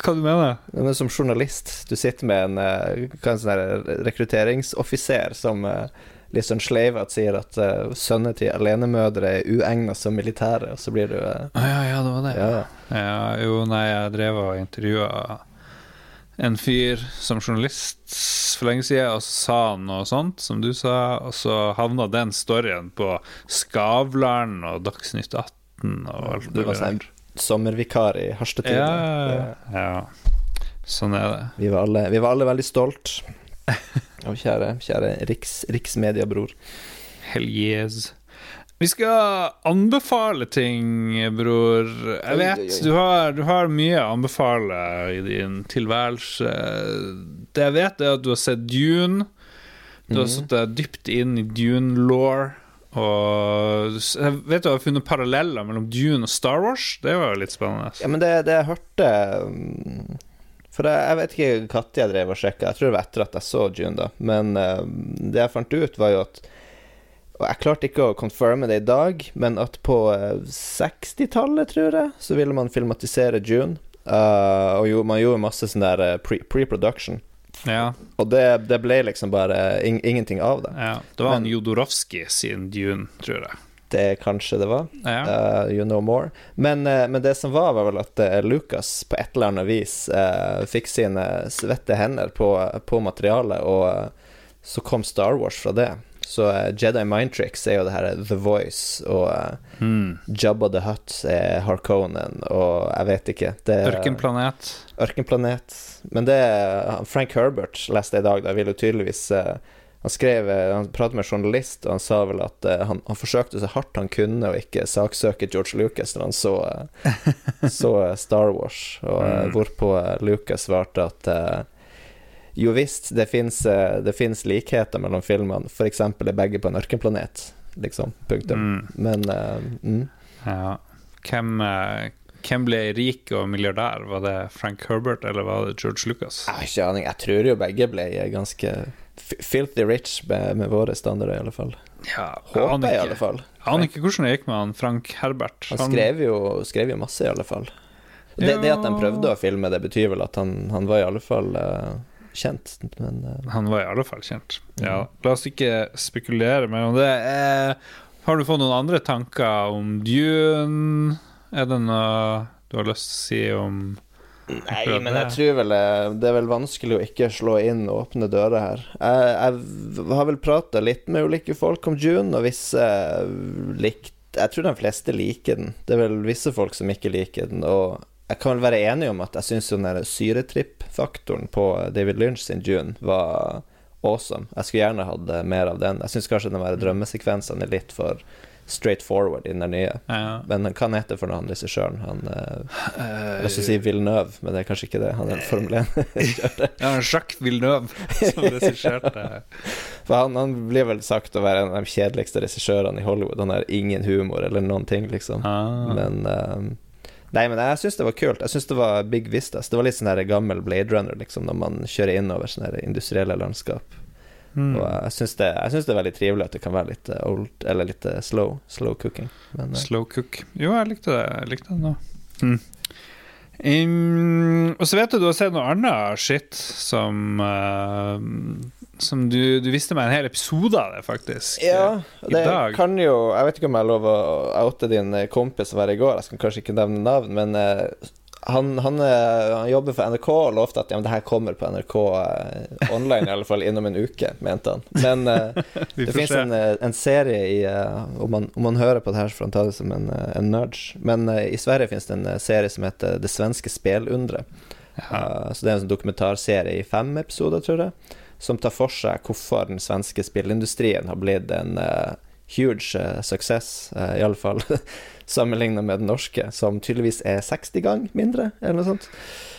Hva du mener Men som journalist, du sitter med en, eh, en sånn rekrutteringsoffiser som eh, litt sånn sleivete sier at uh, sønner til alenemødre er uegna som militære, og så blir du uh, ah, ja, ja, det var det. Ja. Ja, jo, nei, jeg drev og intervjua en fyr som journalist for lenge siden, og så sa han noe sånt, som du sa, og så havna den storyen på Skavlan og Dagsnytt 18 og alt Du var sånn sommervikar i Harstad-tida. Ja, ja, ja. Sånn er det. Vi var alle, vi var alle veldig stolt. Og kjære, kjære riks, riksmediebror. Hell yes. Vi skal anbefale ting, bror. Jeg vet du har, du har mye å anbefale i din tilværelse. Det jeg vet, er at du har sett Dune. Du har satt deg dypt inn i Dune-law. Og jeg vet du har funnet paralleller mellom Dune og Star Wars. Det var jo litt spennende. Ja, men det, det jeg hørte mm, For jeg, jeg vet ikke når jeg drev og sjekka, jeg tror det var etter at jeg så Dune, da. Men eh, det jeg fant ut, var jo at Og jeg klarte ikke å confirme det i dag, men at på eh, 60-tallet, tror jeg, så ville man filmatisere June. Uh, og jo, man gjorde masse sånn der eh, pre- pre-production. Ja, og det, det ble liksom bare in ingenting av det. ja. Det var Men- en Jodorowsky sin Dune, tror jeg. Det kanskje det var. Ja. Uh, you know more. Men, uh, men det som var, var vel at Lucas på et eller annet vis eh, fikk sine svette hender på, på materialet, og eh, så kom Star Wars fra det. Så uh, Jedi Mind Tricks er jo det her The Voice, og uh, Mm. Jabba the Hutt er Harkonnen, og jeg vet ikke. Det Ørkenplanet. Ørkenplanet. Men det Frank Herbert leste jeg i dag, da vil jo tydeligvis uh, Han skrev eh, Han pratet med en journalist, og han sa vel at uh, han, han forsøkte så hardt han kunne å ikke saksøke George Lucas når han så, uh, så eh, Star Wars, og uh, Mm. hvorpå eh, Lucas svarte at eh, jo visst, det fins eh, likheter mellom filmene, f.eks. er begge på en ørkenplanet, liksom. Punktum. Mm. Men uh, mm. Ja. Hvem, eh, hvem ble rik og milliardær? Var det Frank Herbert, eller var det George Lucas? Jeg har ikke aning. Jeg tror jo begge ble ganske filthy rich med, med våre standarder, i alle fall. Ja, Håper jeg, i alle fall. Jeg aner ikke hvordan det gikk med han Frank Herbert. Han skrev jo, skrev jo masse, i alle fall. Det, det, det at de prøvde å filme det, betyr vel at han, han var i alle fall eh, kjent, men uh... Han var i alle fall kjent. Ja, La oss ikke spekulere mer om det. Eh, har du fått noen andre tanker om Dune? Er det noe du har lyst til å si om Nei, men jeg tror vel eh, det er vel vanskelig å ikke slå inn åpne dører her. Jeg, jeg har vel prata litt med ulike folk om June, og visse likte Jeg tror de fleste liker den. Det er vel visse folk som ikke liker den, og jeg kan vel være enig om at jeg syns den syretripp-faktoren på David Lynch sin June var awesome. Jeg skulle gjerne hatt eh, mer av den. Jeg syns kanskje den der drømmesekvensene er litt for straight forward i den nye. ja. Men hva heter for noe, han regissøren? Han Eh, jeg å si Villeneuve, men det er kanskje ikke det. Han er Formel 1. Ja, Jacques Villeneuve som regisserte. Han, han blir vel sagt å være en av de kjedeligste regissørene i Hollywood. Han har ingen humor eller noen ting, liksom. Ah. Men eh, Nei, men jeg syns det var kult. Jeg syns det var Big Vistas. Det var litt sånn der gammel Blade Runner, liksom, når man kjører innover sånne her industrielle landskap. Mm. Og jeg syns det, det er veldig trivelig at det kan være litt eh, old, eller litt eh, slow, slow cooking. Men eh, Slow cook. Jo, jeg likte det. Jeg likte det nå. Mm. Um, og så vet du du har sett noe annet shit som eh, Som du, du visste meg en hel episode av det, faktisk. Ja, det kan jo Jeg vet ikke om jeg har lov å oute din eh, kompis som var her i går, jeg skal kanskje ikke nevne navn, men uh, han, han, eh, han jobber for NRK og lovte at ja, men det her kommer på NRK eh, online, i alle fall innom en uke, mente han. Men eh, det fins en, en serie i eh, om, man, om man hører på det her, så får han ta det som en, en nudge. Men i Sverige fins det en serie som heter Det svenske spelundret. Ja. Uh, så det er en sånn dokumentarserie i fem episoder, tror jeg, som tar for seg hvorfor den svenske spillindustrien har blitt en uh, huge uh, suksess, uh, i alle fall sammenlignet med den norske, som tydeligvis er 60 ganger mindre, eller noe sånt.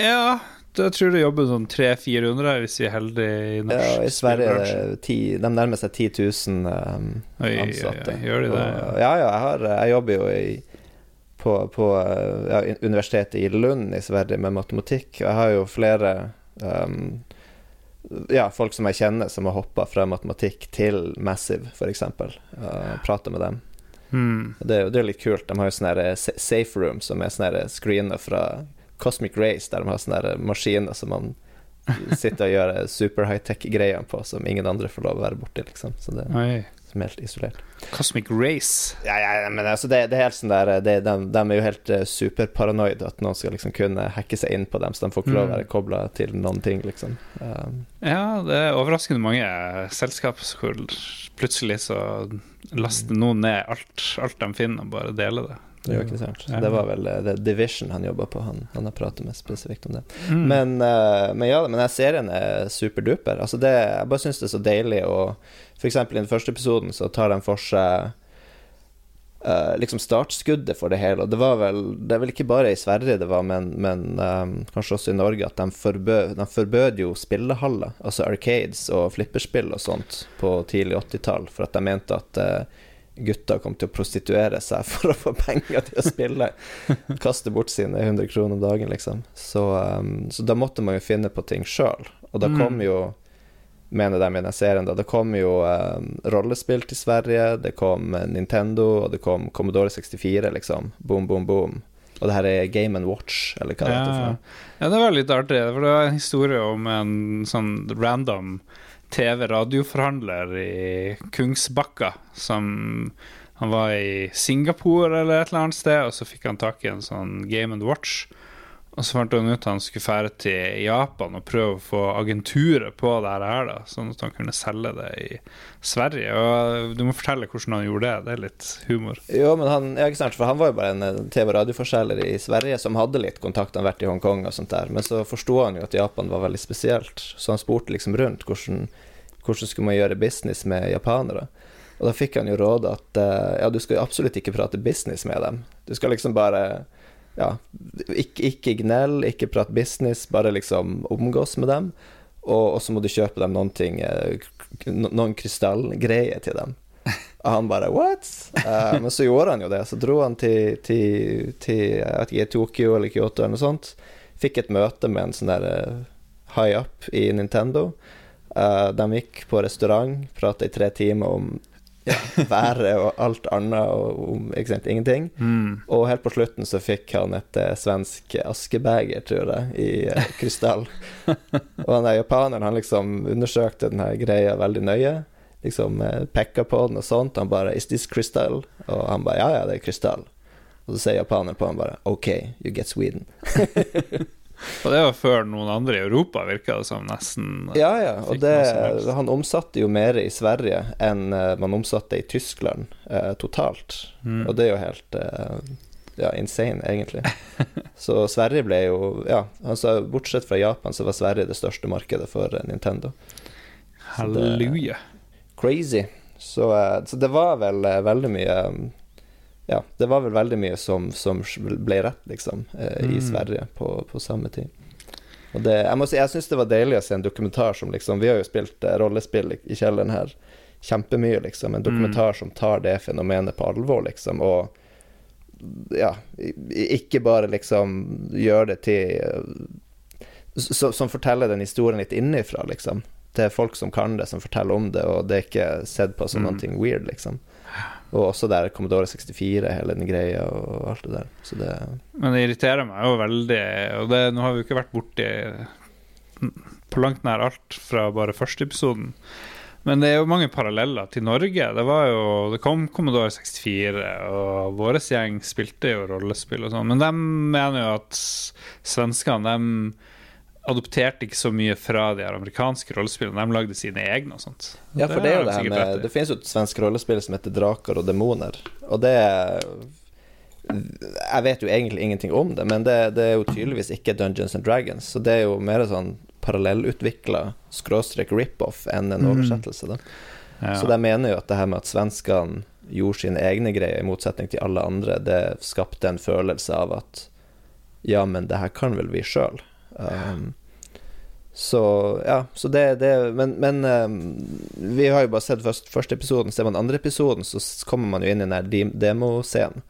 ja, jeg tror det jobber sånn 300-400, hvis vi er heldige i norsk Ja, I Sverige er det ti, de nærmer seg 10 000 um, Oi, oi, ansatte. oi, gjør de det? Og, ja, ja, jeg, har, jeg jobber jo i på, på ja, universitetet i Lund i Sverige med matematikk. Jeg har jo flere um, ja, folk som jeg kjenner som har hoppa fra matematikk til Massive, f.eks. Uh, Prata med dem. Mm. Det, det er litt kult. De har jo sånne eh, sa- safe room som er sånne screener fra Cosmic Race, der de har sånne maskiner som man sitter og gjør super high-tech-greier på, som ingen andre får lov å være borti, liksom. Så det Oi. Som er helt isolert. Cosmic Race. Ja, ja, men altså, det, det er helt sånn der det, de, de er jo helt uh, superparanoide, at noen skal liksom kunne hacke seg inn på dem, så de får ikke lov å Mm. være kobla til noen ting, liksom. Um, Ja, det er overraskende mange selskap hvor plutselig så laster noen ned alt, alt de finner, og bare deler det. Det jo ikke sant. Det var vel uh, Division han jobba på, han, han har pratet med spesifikt om det. Mm. Men, eh, men ja, men serien er superduper. Altså det, jeg bare syns det er så deilig å eksempel i den første episoden så tar de for seg uh, liksom startskuddet for det hele. Og det var vel Det er vel ikke bare i Sverige det var, men, men um, kanskje også i Norge, at de forbød, de forbød jo spillehaller, altså arcades og flipperspill og sånt, på tidlig 80-tall, for at de mente at eh, gutter kom til å prostituere seg for å få penger til å spille. Kaste bort sine 100 kroner om dagen, liksom. Så, um, så da måtte man jo finne på ting sjøl. Og da Mm. kom jo, mener de i den serien, da, det kom jo um, rollespill til Sverige, det kom eh, Nintendo, og det kom Commodore 64, liksom. Boom, boom, boom. Og det her er Game and Watch, eller hva det heter. for Ja. ja, det var litt artig, for det var en historie om en sånn random TV-radioforhandler i Kungsbakka som Han var i Singapore eller et eller annet sted, og så fikk han tak i en sånn Game and Watch. Og så fant han ut at han skulle fære til Japan og prøve å få agenturet på det her, da, sånn at han kunne selge det i Sverige. Og du må fortelle hvordan han gjorde det. Det er litt humor. Jo, men han, ja, ikke sant, for han var jo bare en eh, TV- og radioforselger i Sverige som hadde litt kontakt, han vært i Hongkong og sånt der, men så forsto han jo at Japan var veldig spesielt, så han spurte liksom rundt hvordan, hvordan skulle man gjøre business med japanere. Og da fikk han jo råd at eh, ja, du skal absolutt ikke prate business med dem. Du skal liksom bare ja, ikke, ikke gnell, ikke prate business, bare liksom omgås med dem. Og så må du kjøpe dem noen ting, eh, noen krystallgreier til dem. Og han bare what? Uh, men så gjorde han jo det. Så dro han til, til, til jeg vet ikke, Tokyo eller Kyoto eller noe sånt. Fikk et møte med en sånn der eh, high up i Nintendo. Uh, de gikk på restaurant, prata i tre timer om ja, været og alt annet og om ikke sant, ingenting. Mm. Og helt på slutten så fikk han et eh, svensk askebeger, tror jeg, i eh, krystall. og han der japaneren, han liksom undersøkte den her greia veldig nøye. Liksom eh, pekka på den og sånt. Han bare 'Is this crystal?' Og han bare 'Ja, ja, det er krystall'. Og så sier japaneren på han bare 'OK, you get Sweden'. Og det var før noen andre i Europa, virka det som, nesten. Ja, ja. Og det, han omsatte jo mer i Sverige enn eh, man omsatte i Tyskland eh, totalt. Mm. Og det er jo helt eh, ja, insane, egentlig. Så Sverige ble jo Ja, altså bortsett fra Japan, så var Sverige det største markedet for eh, Nintendo. Halleluja. Crazy. Så, eh, så det var vel eh, veldig mye um, Ja, det var vel veldig mye som, som ble rett, liksom, eh, i Mm. Sverige på, på samme tid. Og det, jeg må si, jeg syns det var deilig å se en dokumentar som liksom Vi har jo spilt eh, rollespill i, i kjelleren her kjempemye, liksom. En dokumentar som tar det fenomenet på alvor, liksom, og ja, ikke bare liksom gjør det til så, Som forteller den historien litt innifra, liksom. Det er folk som kan det, som forteller om det, og det er ikke sett på som Mm. noe weird, liksom. Og også der Commodore 64, hele den greia og alt det der. Det Men det irriterer meg jo veldig, og det, nå har vi jo ikke vært borti på langt nær alt fra bare første episoden. Men det er jo mange paralleller til Norge. Det var jo, det kom Commodore 64, og vår gjeng spilte jo rollespill og sånn. Men de mener jo at svenskene de adopterte ikke så mye fra de her amerikanske rollespillene. De lagde sine egne og sånt. Ja, for det er jo det her med. Det finnes jo et svensk rollespill som heter Draker og demoner, og det Jeg vet jo egentlig ingenting om det, men det, det er jo tydeligvis ikke Dungeons and Dragons, så det er jo mer sånn parallellutvikla skråstrek rip-off enn en Mm. oversettelse, da. Ja. Så de mener jo at det her med at svenskene gjorde sine egne greier, i motsetning til alle andre, det skapte en følelse av at ja, men det her kan vel vi sjøl. Um, så ja, så det, det Men, men um, vi har jo bare sett først, første episoden, ser man andre episoden, så kommer man jo inn i den der demoscenen.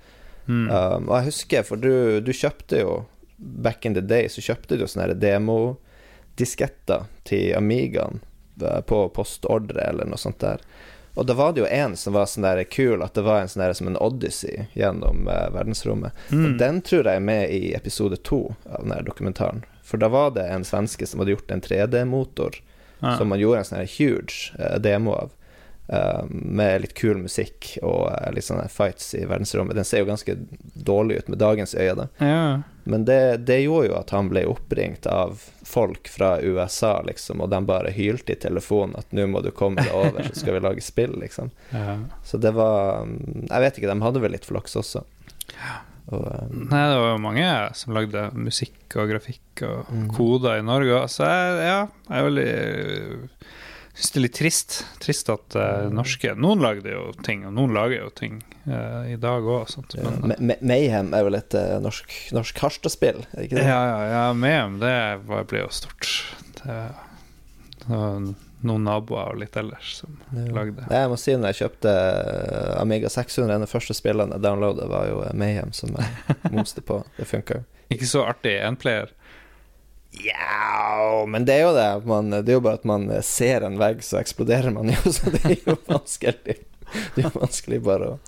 Mm. Um, og jeg husker, for du, du kjøpte jo Back in the day så kjøpte du sånne her demodisketter til Amigaen eh, på postordre eller noe sånt der. Og da var det jo en som var sånn der kul, at det var en sånn der som en odyssey gjennom uh, verdensrommet. Mm. Og den tror jeg er med i episode to av den der dokumentaren. For da var det en svenske som hadde gjort en 3D-motor, Ja. som man gjorde en sånn huge uh, demo av. uh, med litt kul musikk og uh, litt sånne fights i verdensrommet. Den ser jo ganske dårlig ut med dagens øye, da. ja. Men det, det gjorde jo at han ble oppringt av folk fra USA, liksom, og de bare hylte i telefonen at 'nå må du komme deg over, så skal vi lage spill', liksom. ja. Så det var mm, Jeg vet ikke, de hadde vel litt flaks også. Og, um, Nei, det var jo mange som lagde musikk og grafikk og mm. koder i Norge så jeg, ja, jeg er veldig Syns det er litt trist. Trist at uh, norske Noen lagde jo ting, og noen lager jo ting uh, i dag òg, ja, Mayhem er vel et uh, norsk, norsk Harstad-spill, er ikke det? Ja, ja, ja, Mayhem det var- ble jo stort. Det, det var noen naboer og litt ellers som Ja. lagde. Nei, Jeg må si når jeg kjøpte uh, Amiga 600, en av de første spillene jeg downloadet, var jo uh, Mayhem, som jeg moste på. Det funka jo. Ikke så artig enplayer. Ja, men det er jo det. Man, det er jo bare at man ser en vegg, så eksploderer man jo, så det er jo vanskelig. Det er jo vanskelig bare å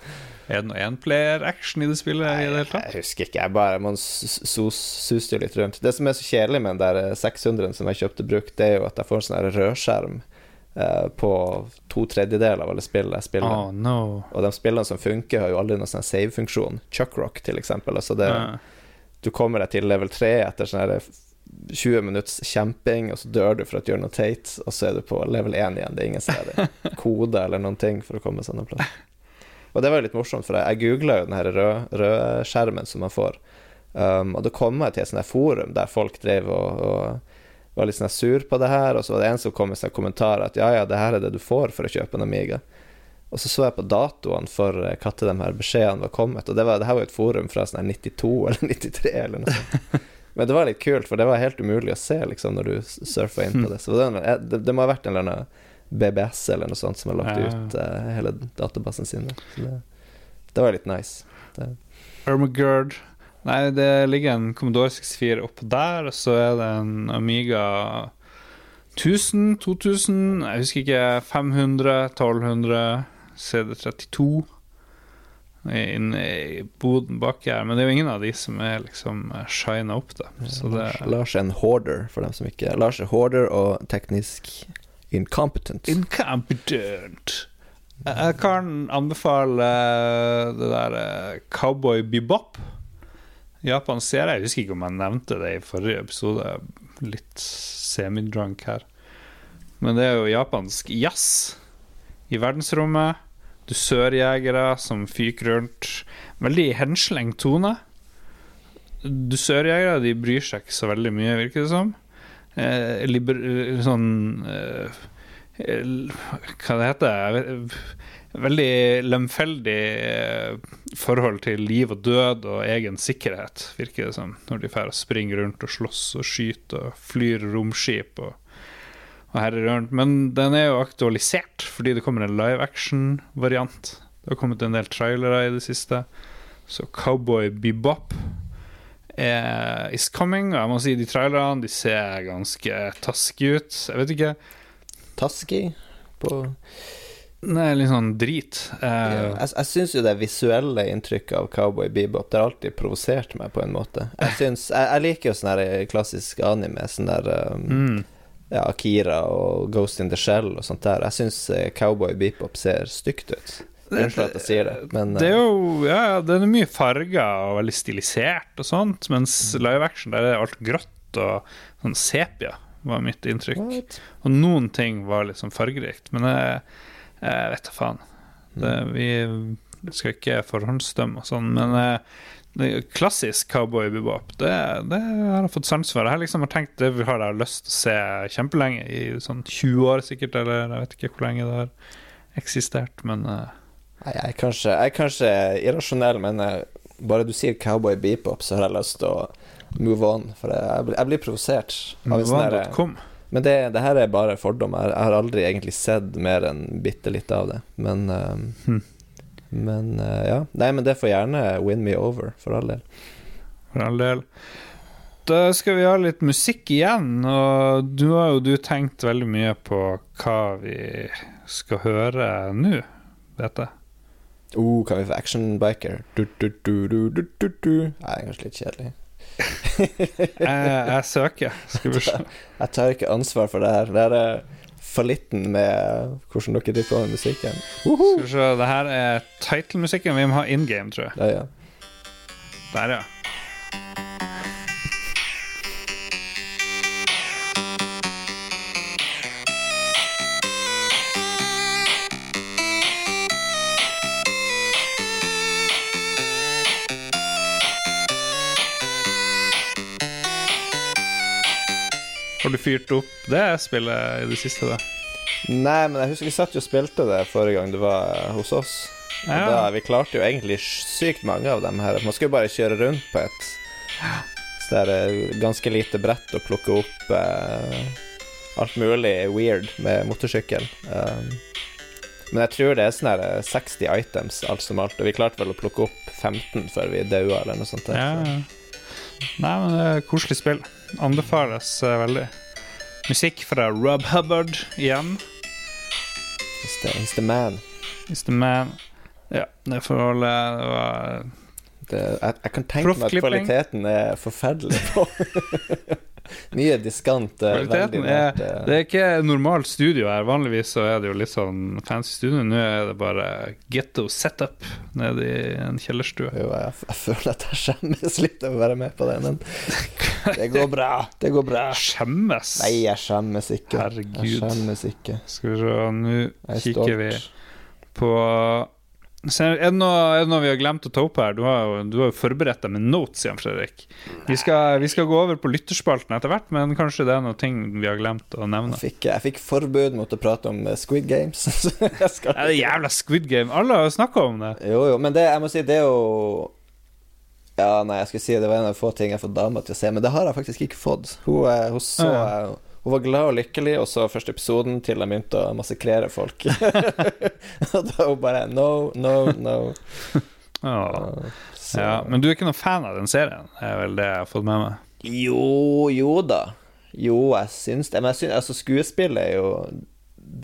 Er det noe enplayer-action i det spillet i det hele tatt? Jeg husker ikke, jeg bare Man sus- sus- suste jo litt rundt. Det som er så kjedelig med den der 600-en som jeg kjøpte brukt, det er jo at jeg får en sånn rødskjerm eh, på to tredjedeler av alle spill jeg spiller. Oh no. Og de spillene som funker, har jo aldri noen sånn save-funksjon. Chuckrock, til eksempel. Altså det, Ja. du kommer deg til level 3 etter sånn 20 minutts kjemping, og så dør du for at du gjør noe teit, og så er du på level 1 igjen. Det er ingen steder kode eller noen ting for å komme seg noen plass. Og det var jo litt morsomt, for jeg, jeg googla jo den her rød, røde skjermen som man får, um, og da kom jeg til et sånt forum der folk drev og, og var litt sånn sur på det her, og så var det en som kom med sånn kommentar at ja, ja, det her er det du får for å kjøpe en Amiga. Og så så jeg på datoene for eh, når de her beskjedene var kommet, og det, var, det her var jo et forum fra sånn 92 eller 93 eller noe sånt. Men det var litt kult, for det var helt umulig å se liksom når du surfa inn på det. Så det, det, det må ha vært en eller annen BBS eller noe sånt som har lagt Ja. ut uh, hele databasen sin. det, det var litt nice. Det, Ermagerd. Nei, det ligger en Commodore 64 oppå der, og så er det en Amiga 1000, 2000, jeg husker ikke, 500, 1200, CD32 inne i boden baki her. Men det er jo ingen av de som er liksom shina opp, da. Så det Lars er en hoarder, for dem som ikke Lars er hoarder og teknisk incompetent. Incompetent. Jeg kan anbefale eh, det der eh, Cowboy Bebop. Japans serie. Jeg husker ikke om jeg nevnte det i forrige episode. Litt semidrunk her. Men det er jo japansk jazz i verdensrommet. Dusørjegere som fyker rundt. Veldig henslengt tone. Dusørjegere de bryr seg ikke så veldig mye, virker det som. Eh, liber, sånn eh, Hva det heter det? Veldig lemfeldig eh, forhold til liv og død og egen sikkerhet, virker det som. Når de får springe rundt og slåss og skyter og flyr romskip og, og herrer rundt. Men den er jo aktualisert fordi det kommer en live action-variant. Det har kommet en del trailere i det siste. Så Cowboy Bebop er, is coming. Og jeg må si de trailerne de ser ganske taske ut. Jeg vet ikke. Taski på er litt sånn drit. Uh, Ja, jeg jeg syns jo det visuelle inntrykket av Cowboy Bebop Det har alltid provosert meg på en måte. Jeg, synes, jeg, jeg liker jo sånn her klassisk anime, sånn der um, mm. ja, Akira og Ghost in the Shell og sånt der. Jeg syns eh, Cowboy Bebop ser stygt ut. Unnskyld at jeg sier det, men Det er eh, jo ja, det er mye farger og veldig stilisert og sånt, mens Mm. live action der er alt grått og sånn sepia, var mitt inntrykk. what? Og noen ting var sånn fargerikt, men jeg, jeg vet da faen. Det, Mm. vi skal ikke forhåndsdømme og sånn, men eh, det klassisk cowboy bebop, det, det har jeg fått sans for. Jeg har liksom tenkt det vi har jeg lyst til å se kjempelenge, i sånn 20 år sikkert, eller jeg vet ikke hvor lenge det har eksistert, men eh, Nei, jeg er kanskje, jeg er kanskje irrasjonell, men jeg, bare du sier Cowboy Bebop, så har jeg lyst til å move on. For jeg, jeg blir- provosert. Moveon.com. sånn. Men det, det her er bare fordommer. Jeg har aldri egentlig sett mer enn bitte litt av det. Men uh, Hm. Men uh, ja. Nei, men det får gjerne win me over, for all del. For all del. Da skal vi ha litt musikk igjen, og du har jo du tenkt veldig mye på hva vi skal høre nå, vet jeg. Uh, er vi for Action Biker? Du, du, du. Nei, kanskje litt kjedelig. Jeg, jeg søker. Skal vi se. Jeg tar ikke ansvar for det her. Det her er fallitten med hvordan dere driver på med musikken. Skal vi se. Det her er titlemusikken. Vi må ha in game, tror jeg. Ja, ja. Der, ja. Har du fyrt opp det spillet i det siste, da? Nei, men jeg husker vi satt jo og spilte det forrige gang du var hos oss. Og Ja. da, Vi klarte jo egentlig sykt mange av dem her. Man skulle bare kjøre rundt på et så det er eh, ganske lite brett å plukke opp eh, alt mulig weird med motorsykkel. Um, men jeg tror det er sånn her eh, 60 items alt som alt, og vi klarte vel å plukke opp 15 før vi daua eller noe sånt. Ja. så- Nei, men det er koselig spill. Anbefales eh, veldig. Musikk fra Rob Hubbard igjen. It's the, it's the man. It's the man. Ja, det får holde Det var Det, jeg, jeg kan tenke meg at kvaliteten er forferdelig på Mye diskant, eh, veldig Kvaliteten er eh, Det er ikke normalt studio her. Vanligvis så er det jo litt sånn fancy studio. Nå er det bare getto setup nede i en kjellerstue. Jo, jeg, jeg føler at jeg skjemmes litt over å være med på det, men det går bra. Det går bra. Skjemmes! Nei, jeg skjemmes ikke. Jeg Herregud. skjemmes ikke. Skal vi se, nå Jeg er kikker vi på Se, er, det noe, er det noe vi har glemt å ta opp her? Du har jo, du har jo forberedt deg med notes, Jan Fredrik. Vi skal, vi skal gå over på lytterspalten etter hvert, men kanskje det er noe ting vi har glemt å nevne. Jeg fikk, jeg fikk forbud mot å prate om eh, Squid Games. så skal Ja, det jævla Squid Game. Alle har jo snakka om det. Jo, jo, men det, jeg må si, det er jo Ja, nei, jeg skulle si det var en av få ting jeg har fått dama til å se, men det har jeg faktisk ikke fått. Hun, hun så Ja. Hun var glad og lykkelig, og så første episoden til jeg begynte å massakrere folk. og da hun bare No, no, no. Åh. Ja, men du er ikke noen fan av den serien? Det er vel det jeg har fått med meg. Jo, jo da. Jo, jeg syns det. Men jeg syns, altså, skuespillet er jo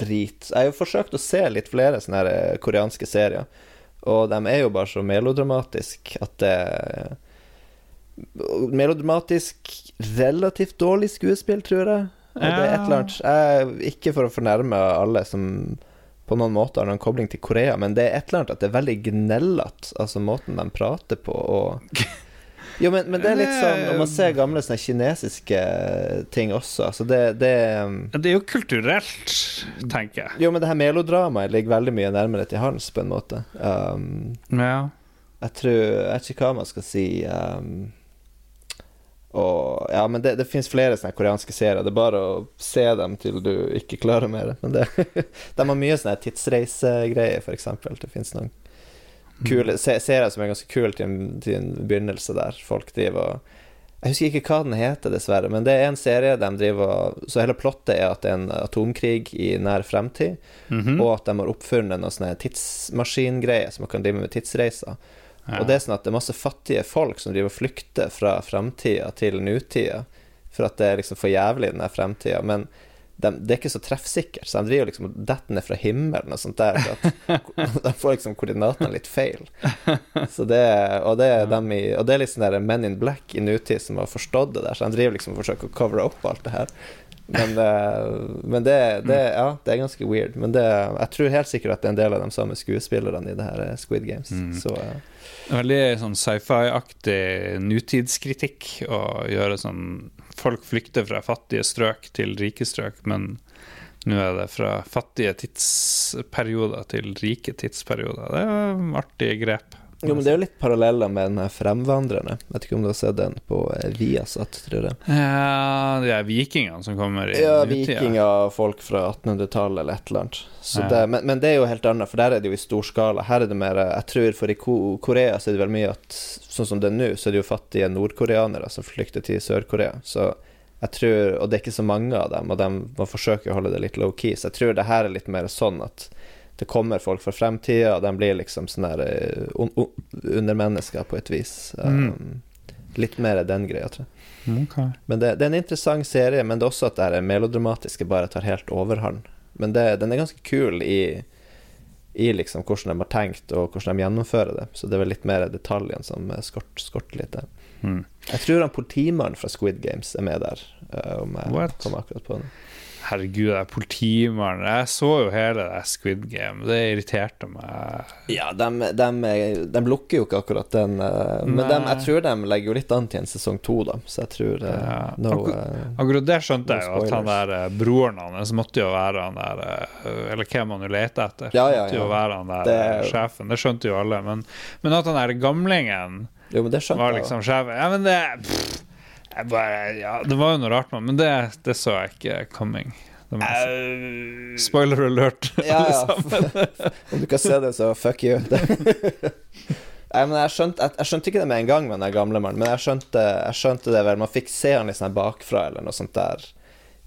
drit. Jeg har jo forsøkt å se litt flere sånne her eh, koreanske serier, og de er jo bare så melodramatiske at det Melodramatisk, relativt dårlig skuespill, tror jeg. Og det er et eller annet jeg, Ikke for å fornærme alle som på noen måte har noen kobling til Korea, men det er et eller annet at det er veldig gnellete, altså måten de prater på og Jo, men, men det er litt sånn Når man ser gamle sånne kinesiske ting også, altså det, det Det er jo kulturelt, tenker jeg. Jo, men det her melodramaet ligger veldig mye nærmere til hans, på en måte. Um, Ja. jeg tror Jeg vet ikke hva man skal si. Um, og Ja, men det, det fins flere sånne koreanske serier. Det er bare å se dem til du ikke klarer mer. Men det, de har mye sånne tidsreisegreier, eksempel. Det fins noen kule se, serier som er ganske kule til, til en begynnelse, der folk driver og Jeg husker ikke hva den heter, dessverre, men det er en serie de driver Så hele plottet er at det er en atomkrig i nær fremtid, Mhm. og at de har oppfunnet noen sånne tidsmaskingreier som man kan drive med tidsreiser. Ja. Og det er sånn at det er masse fattige folk som driver og flykter fra framtida til nutida, for at det er liksom for jævlig i den fremtida. Men de, det er ikke så treffsikkert, så de driver liksom og detter ned fra himmelen og sånt der. At de får liksom koordinatene litt feil. Så det, og, det er dem i, og det er liksom der Men in Black i nutid som har forstått det der, så de driver liksom og forsøker å cover opp alt det her. Men, eh, men det, det, ja, det er ganske weird. Men det, jeg tror helt sikkert at det er en del av de samme skuespillerne i det her eh, Squid Games. Mm. Så eh, Veldig sånn sci-fi-aktig nutidskritikk å gjøre sånn Folk flykter fra fattige strøk til rike strøk, men nå er det fra fattige tidsperioder til rike tidsperioder. Det er artige artig grep. Jo, men det er jo litt paralleller med den her Fremvandrerne. Vet ikke om du har sett den på eh, Viasat, tror jeg. Ja, det er vikingene som kommer i Ja, vikinger, folk fra 1800-tallet eller et eller annet. Så Ja. det, men, men det er jo helt annet, for der er det jo i stor skala. Her er det mer Jeg tror for i Korea så er det vel mye at Sånn som det er nå, så er det jo fattige nordkoreanere som flykter til Sør-Korea. Så jeg tror Og det er ikke så mange av dem, og de forsøker forsøke å holde det litt low-key. Så jeg tror det her er litt mer sånn at det kommer folk fra fremtida, de blir liksom sånn her, eh, un un undermennesker på et vis. Um, Litt mer den greia, tror jeg. Okay. Men det, det er en interessant serie, men det er også at det melodramatiske bare tar helt overhånd. Men det, den er ganske kul i, i liksom hvordan de har tenkt, og hvordan de gjennomfører det. Så det er vel litt mer detaljene som skorter skort, litt der. Mm. Jeg tror han politimannen fra Squid Games er med der, eh, om jeg What? kommer akkurat på det. Herregud, det er politimann. Jeg så jo hele det Squid Game. Det irriterte meg. Ja, de, de, lukker jo ikke akkurat den, eh, men de, jeg tror de legger jo litt an til en sesong to, da. Så jeg tror eh, Ja. no, Akkur- eh, Akkurat det skjønte jeg No jo, at han der broren hans måtte jo være han der Eller hvem han jo leter etter. Ja, ja, Måtte jo være han der Det sjefen. Det skjønte jo alle. Men, men at han der gamlingen Jo, men det var liksom sjefen Ja, men det pff, jeg bare, ja, Det var jo noe rart men det, det så jeg ikke coming. Si. Spoiler alert, Ja, alle ja. sammen. Om du kan se det, så fuck you. Nei, men jeg skjønte, jeg, jeg skjønte ikke det med en gang med den gamle mannen, men jeg skjønte, jeg skjønte det vel. Man fikk se han litt sånn bakfra eller noe sånt der.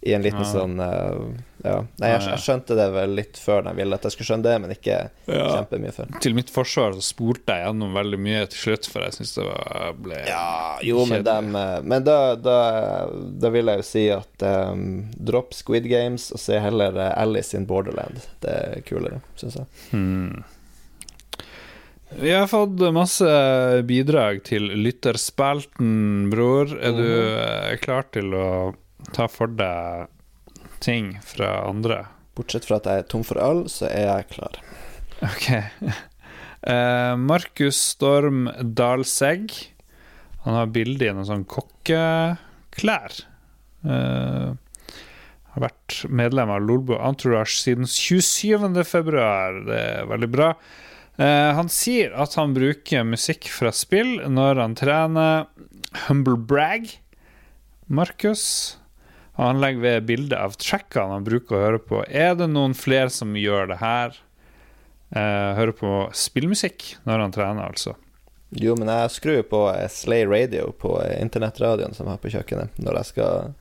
I en liten Ja. sånn eh, Ja. Nei, jeg, jeg skjønte det vel litt før de ville at jeg skulle skjønne det, men ikke Ja. kjempemye før. Til mitt forsvar så spolte jeg gjennom veldig mye til slutt, for jeg syns det var, ble Ja, jo, men, dem, eh, men da, da, da vil jeg jo si at um, dropp Squid Games og se heller eh, Alice in Borderland. Det er kulere, syns jeg. Hmm. Vi har fått masse bidrag til lytterspelten, bror. Er du eh, klar til å ta for deg ting fra andre? Bortsett fra at jeg er tom for øl, så er jeg klar. Ok. Uh, Markus Storm Dalsegg. Han har bilde i noen sånn kokkeklær. Uh, har vært medlem av Lolbo Entourage siden 27. februar. Det er veldig bra. Eh, han sier at han bruker musikk fra spill når han trener Humble Brag. Markus. Han legger ved bilde av trackene han bruker å høre på. Er det noen flere som gjør det her? Eh, hører på spillmusikk når han trener, altså. Jo, men jeg skrur på eh, Slay Radio på eh, internettradioen som jeg har på kjøkkenet, når jeg skal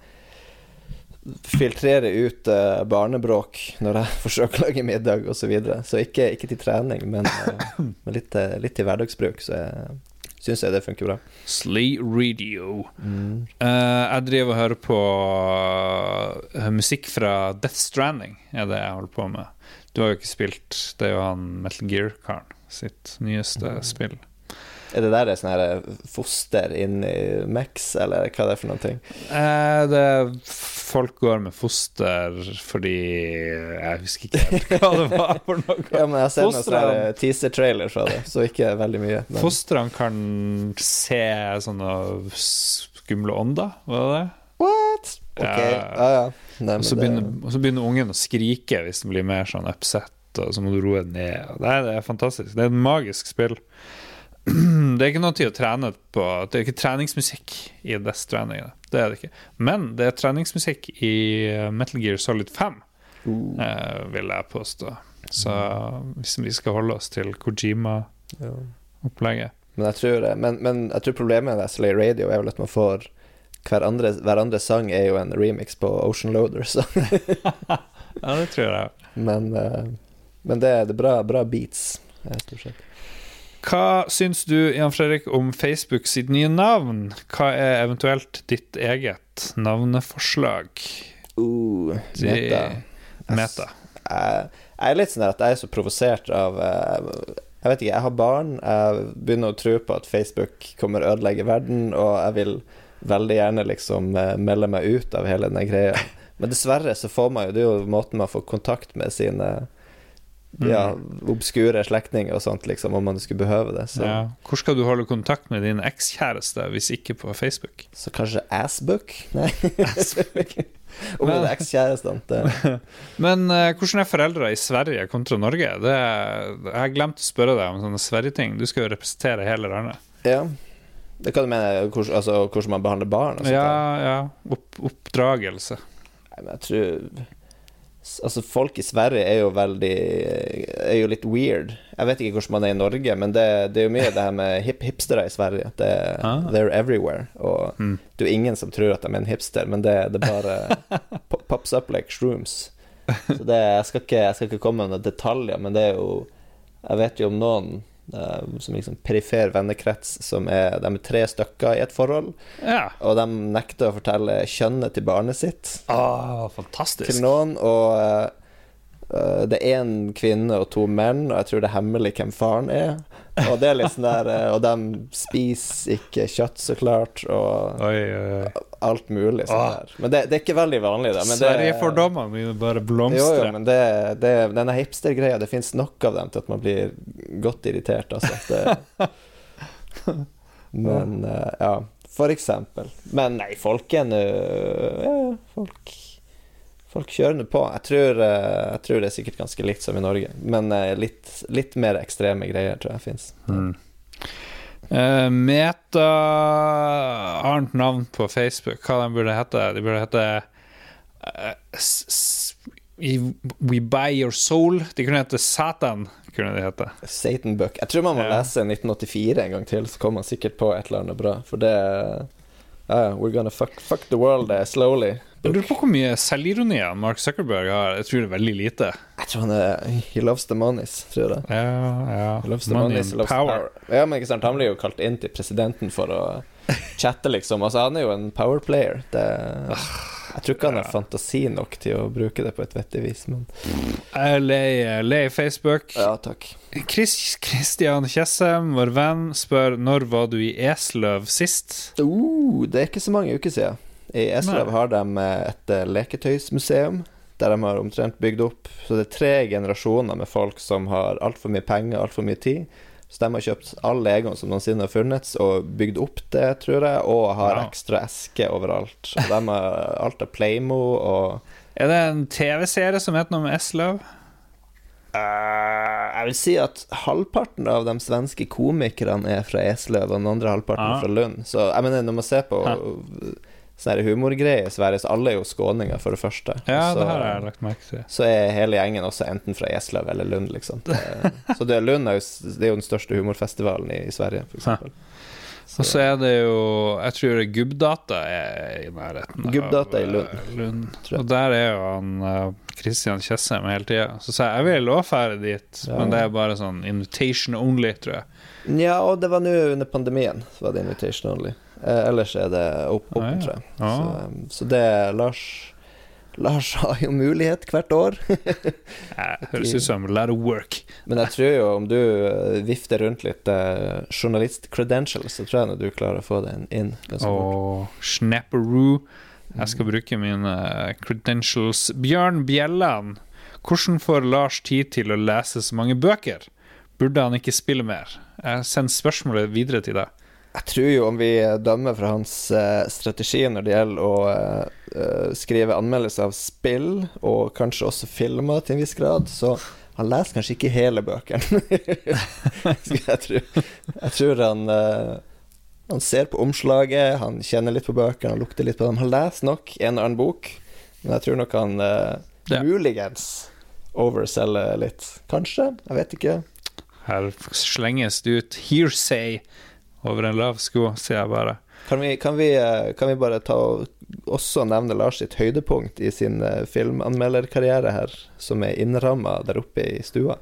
filtrere ut uh, barnebråk når jeg forsøker å lage middag osv. Så, videre. så ikke, ikke til trening, men, uh, men litt, til- litt til hverdagsbruk, så jeg syns jeg det funker bra. Slee Radio. Eh, jeg driver og hører på uh, musikk fra Death Stranding, er det jeg holder på med. Du har jo ikke spilt, det er jo han Metal Gear-karen sitt nyeste spill. Er det der et sånn her foster inni Max, eller hva det er for noen ting? Eh, det Folk går med foster fordi Jeg husker ikke helt hva det var for noe. Ja, men jeg har sett noen sånne teaser-trailer fra det, så ikke veldig mye. Men, Fostrene kan se sånne skumle ånder, var det det? What? Okay. Ja. Ah, ja. Nei, Og så det- begynner, og så begynner ungen å skrike hvis den blir mer sånn upset, og så må du roe ned. Nei, Det det er fantastisk. Det er et magisk spill. Det er ikke noe til å trene på. Det er ikke treningsmusikk i Death Stranding. Det er det ikke. Men det er treningsmusikk i Metal Gear Solid 5, Uh, eh, vil jeg påstå. Så hvis vi skal holde oss til Kojima-opplegget. Men tror, men, men jeg tror problemet med Slay Radio er vel at man får hver andre, hver andre sang er jo en remix på Ocean Loader, så Ja, det tror jeg. Men, eh, men det, det er bra, bra beats, eh, stort sett. Hva syns du, Jan Fredrik, om Facebook sitt nye navn? Hva er eventuelt ditt eget navneforslag? Uh, meta. Meta. Jeg, jeg er litt sånn at jeg er så provosert av eh, Jeg vet ikke, jeg har barn. Jeg begynner å tro på at Facebook kommer å ødelegge verden, og jeg vil veldig gjerne liksom eh, melde meg ut av hele den greia. Men dessverre så får man jo Det er jo måten man får kontakt med sine ja, obskure slektninger og sånt, liksom, om man skulle behøve det. Så, Ja. Hvor skal du holde kontakt med din ekskjæreste hvis ikke på Facebook? så kanskje Assbook? Nei. om det er ekskjærestene. Men uh, hvordan er foreldre i Sverige kontra Norge? Det jeg har glemt å spørre deg om sånne Sverige-ting. Du skal jo representere hele landet. Ja. Det kan du mene hvordan, altså, hvordan man behandler barn? Og sånt, Ja, ja. Opp, oppdragelse. Nei, men jeg tror Altså, folk i Sverige er jo veldig Er jo litt weird. Jeg vet ikke hvordan man er i Norge, men det, det er jo mye det her med hip hipstere i Sverige. Det, Ah. They're everywhere. Og Mm. det er jo ingen som tror at de er en hipster, men det, det bare pops up like shrooms. Så det, jeg, skal ikke, jeg skal ikke komme med noen detaljer, men det er jo Jeg vet jo om noen eh, som liksom perifer vennekrets, som er De er tre stykker i et forhold, Ja. og de nekter å fortelle kjønnet til barnet sitt Ah, fantastisk. til noen, og eh, eh, det er én kvinne og to menn, og jeg tror det er hemmelig hvem faren er. Og det er litt sånn der eh, Og de spiser ikke kjøtt, så klart, og Oi, oi, oi. Alt mulig sånn Ah. der. Men det, det er ikke veldig vanlig, da. Men det, Sverigefordommene mine bare blomstrer. jo, jo, men det, det, denne hipstergreia, det fins nok av dem til at man blir godt irritert, altså. Det, men uh, ja, for eksempel. Men nei, folk er nå Ja, folk Folk kjører nå på. Jeg tror, uh, jeg tror det er sikkert ganske likt som i Norge, men uh, litt, litt mer ekstreme greier tror jeg fins. Mm. Eh, Meta har et navn på Facebook. Hva de burde hete? De burde hete uh, We Buy Your Soul. De kunne hete Satan. Kunne de hete. Satan Book. Jeg tror man må Ja. lese 1984 en gang til, så kommer man sikkert på et eller annet bra. For det uh, We're gonna fuck, fuck the world slowly. Jeg lurer på hvor mye selvironi Mark Zuckerberg har. Jeg tror det er veldig lite. Jeg tror han er He loves the monies, tror jeg. Ja, ja. He loves the Money monies, loves power. power. Ja, men ikke sant, han blir jo kalt inn til presidenten for å chatte, liksom. Altså, han er jo en power player. Det, jeg tror ikke han har fantasi nok til å bruke det på et vettig vis, men Jeg er lei, lei Facebook. Ja, takk. Chris Christian Tjessem, vår venn, spør når var du i Esløv sist? Uh, det er ikke så mange uker siden. I Esløv har de eh, et eh, leketøysmuseum der de har omtrent bygd opp Så det er tre generasjoner med folk som har altfor mye penger, altfor mye tid. Så de har kjøpt all legoen som noensinne har funnes, og bygd opp det, tror jeg, og har Wow. ekstra esker overalt. Og de har alt av Playmo og Er det en TV-serie som heter noe med Esløv? Uh, Jeg vil si at halvparten av de svenske komikerne er fra Esløv, og den andre halvparten Ah. fra Lund. Så jeg mener, når man ser på Hæ. Sånne humorgreier i Sverige, så alle er jo skåninger, for det første. Ja, så, det har jeg lagt merke til. så er hele gjengen også enten fra Esløv eller Lund, liksom. Så det, Lund er jo, det er jo den største humorfestivalen i, i Sverige, eksempel. Og så er det jo Jeg tror Gubbdata er i nærheten Gubbdata i Lund, eh, Lund. Og der er jo han Kristian Christian Tjessem hele tida. Så sa jeg jeg vil òg fære dit, Ja. men det er bare sånn invitation only, tror jeg. Ja, og det var nå under pandemien, så var det invitation only. Eh, ellers er det opp, Ah, ja. tror jeg. Så, Ah. um, så det Lars Lars har jo mulighet hvert år. Eh, Høres ut som let lot of work. Men jeg tror jo om du eh, vifter rundt litt eh, journalist-credentials, så tror jeg du klarer å få den inn. Og Snapperoo. Jeg skal bruke mine credentials. Bjørn Bjelland. Hvordan får Lars tid til å lese så mange bøker? Burde han ikke spille mer? Jeg sender spørsmålet videre til deg. Jeg tror jo om vi dømmer fra hans eh, strategi når det gjelder å eh, eh, skrive anmeldelser av spill, og kanskje også filmer til en viss grad, så han leser kanskje ikke hele bøkene. Skal jeg tro. Jeg tror han Han ser på omslaget, han kjenner litt på bøkene, han lukter litt på dem. Han leser nok en og annen bok, men jeg tror nok han Ja. muligens overselger litt. Kanskje, jeg vet ikke. Her slenges det ut hearsay over en lav sko, sier jeg bare. Kan vi, kan vi, eh, kan vi bare ta og også nevne Lars sitt høydepunkt i sin eh, filmanmelderkarriere her, som er innramma der oppe i stua?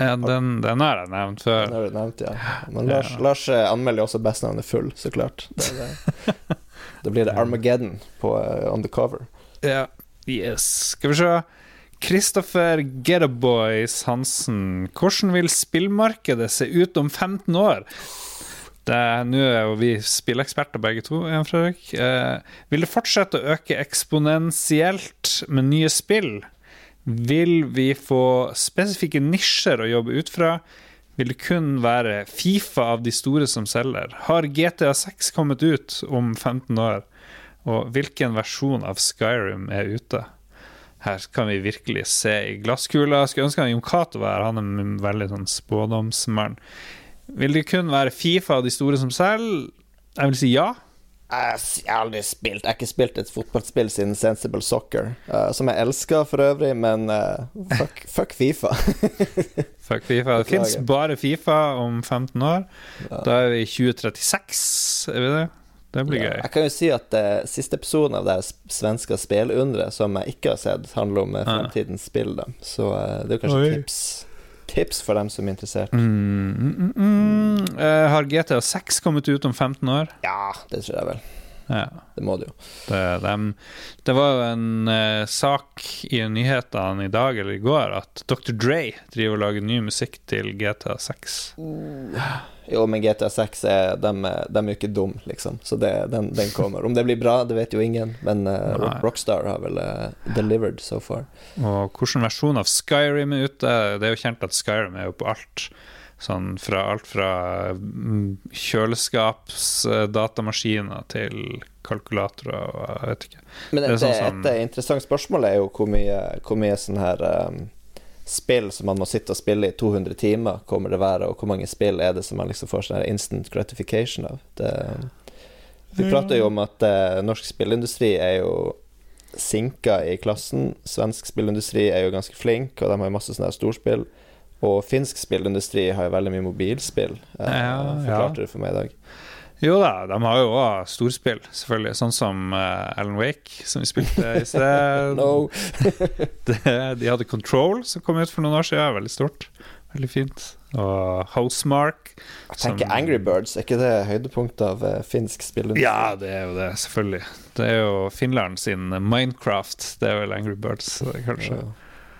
Ja, den, den har jeg nevnt før. Den har du nevnt, ja. Men Lars, Ja. Lars eh, anmelder også best navnet full, så klart. Da, blir det Armageddon på uh, on the cover. Ja, yes. Skal vi se. Kristoffer Getaboys Hansen. Hvordan vil spillmarkedet se ut om 15 år? Nå er jo vi spilleksperter begge to, Jan Fredrik. Eh, vil det fortsette å øke eksponentielt med nye spill? Vil vi få spesifikke nisjer å jobbe ut fra? Vil det kun være Fifa av de store som selger? Har GTA 6 kommet ut om 15 år? Og hvilken versjon av Skyrim er ute? Her kan vi virkelig se i glasskula. Skulle ønske Jon Cato var her, han er en veldig sånn spådomsmann. Vil det kun være Fifa og de store som selger? Jeg vil si ja. Jeg har aldri spilt Jeg har ikke spilt et fotballspill siden Sensible Soccer, uh, som jeg elsker for øvrig, men uh, fuck, fuck Fifa. Fuck Fifa. Det fins bare Fifa om 15 år. Ja. Da er vi i 2036, er vi det? Det blir Ja, gøy. jeg kan jo si at uh, siste episoden av det svenske spillunderet som jeg ikke har sett, handler om fremtidens spill. Da. Så det er jo kanskje Oi. tips, tips for dem som er interessert. Mm, mm, mm. Eh, har GTA 6 kommet ut om 15 år? Ja, det tror jeg vel. Ja. Det må det jo. Det, de, det var jo en uh, sak i nyhetene i dag eller i går at Dr. Dre driver og lager ny musikk til GTA 6. Jo, men GTA 6 er, de, er- er jo ikke dum, liksom. Så det, den, den kommer. Om det blir bra, det vet jo ingen, men uh, Rockstar har vel uh, delivered so far. Og hvilken versjon av Skyrim er ute? Det er jo kjent at Skyrim er jo på alt. Sånn fra alt fra mm, kjøleskapsdatamaskiner til kalkulatorer og jeg vet ikke. Men Det det, er sånn som- et interessant spørsmål er jo hvor mye, hvor mye sånn her um, spill som man må sitte og spille i 200 timer, kommer det være, og hvor mange spill er det som man liksom får sånn her instant gratification av. Det, vi prater jo om at eh, norsk spillindustri er jo sinka i klassen. Svensk spillindustri er jo ganske flink, og de har jo masse sånne her storspill. Og finsk spillindustri har jo veldig mye mobilspill. Eh, Ja, forklarte ja. det for meg i dag. Jo da, de har jo òg storspill, selvfølgelig. Sånn som uh, Alan Wake, som vi spilte i sted. No. det, de hadde Control, som kom ut for noen år siden. Veldig stort. Veldig fint. Og Housemark. Jeg tenker som- Angry Birds, er ikke det høydepunktet av uh, finsk spillindustri? Ja, det er jo det, selvfølgelig. Det er jo Finland sin Minecraft. Det er vel Angry Birds, kanskje. Ja.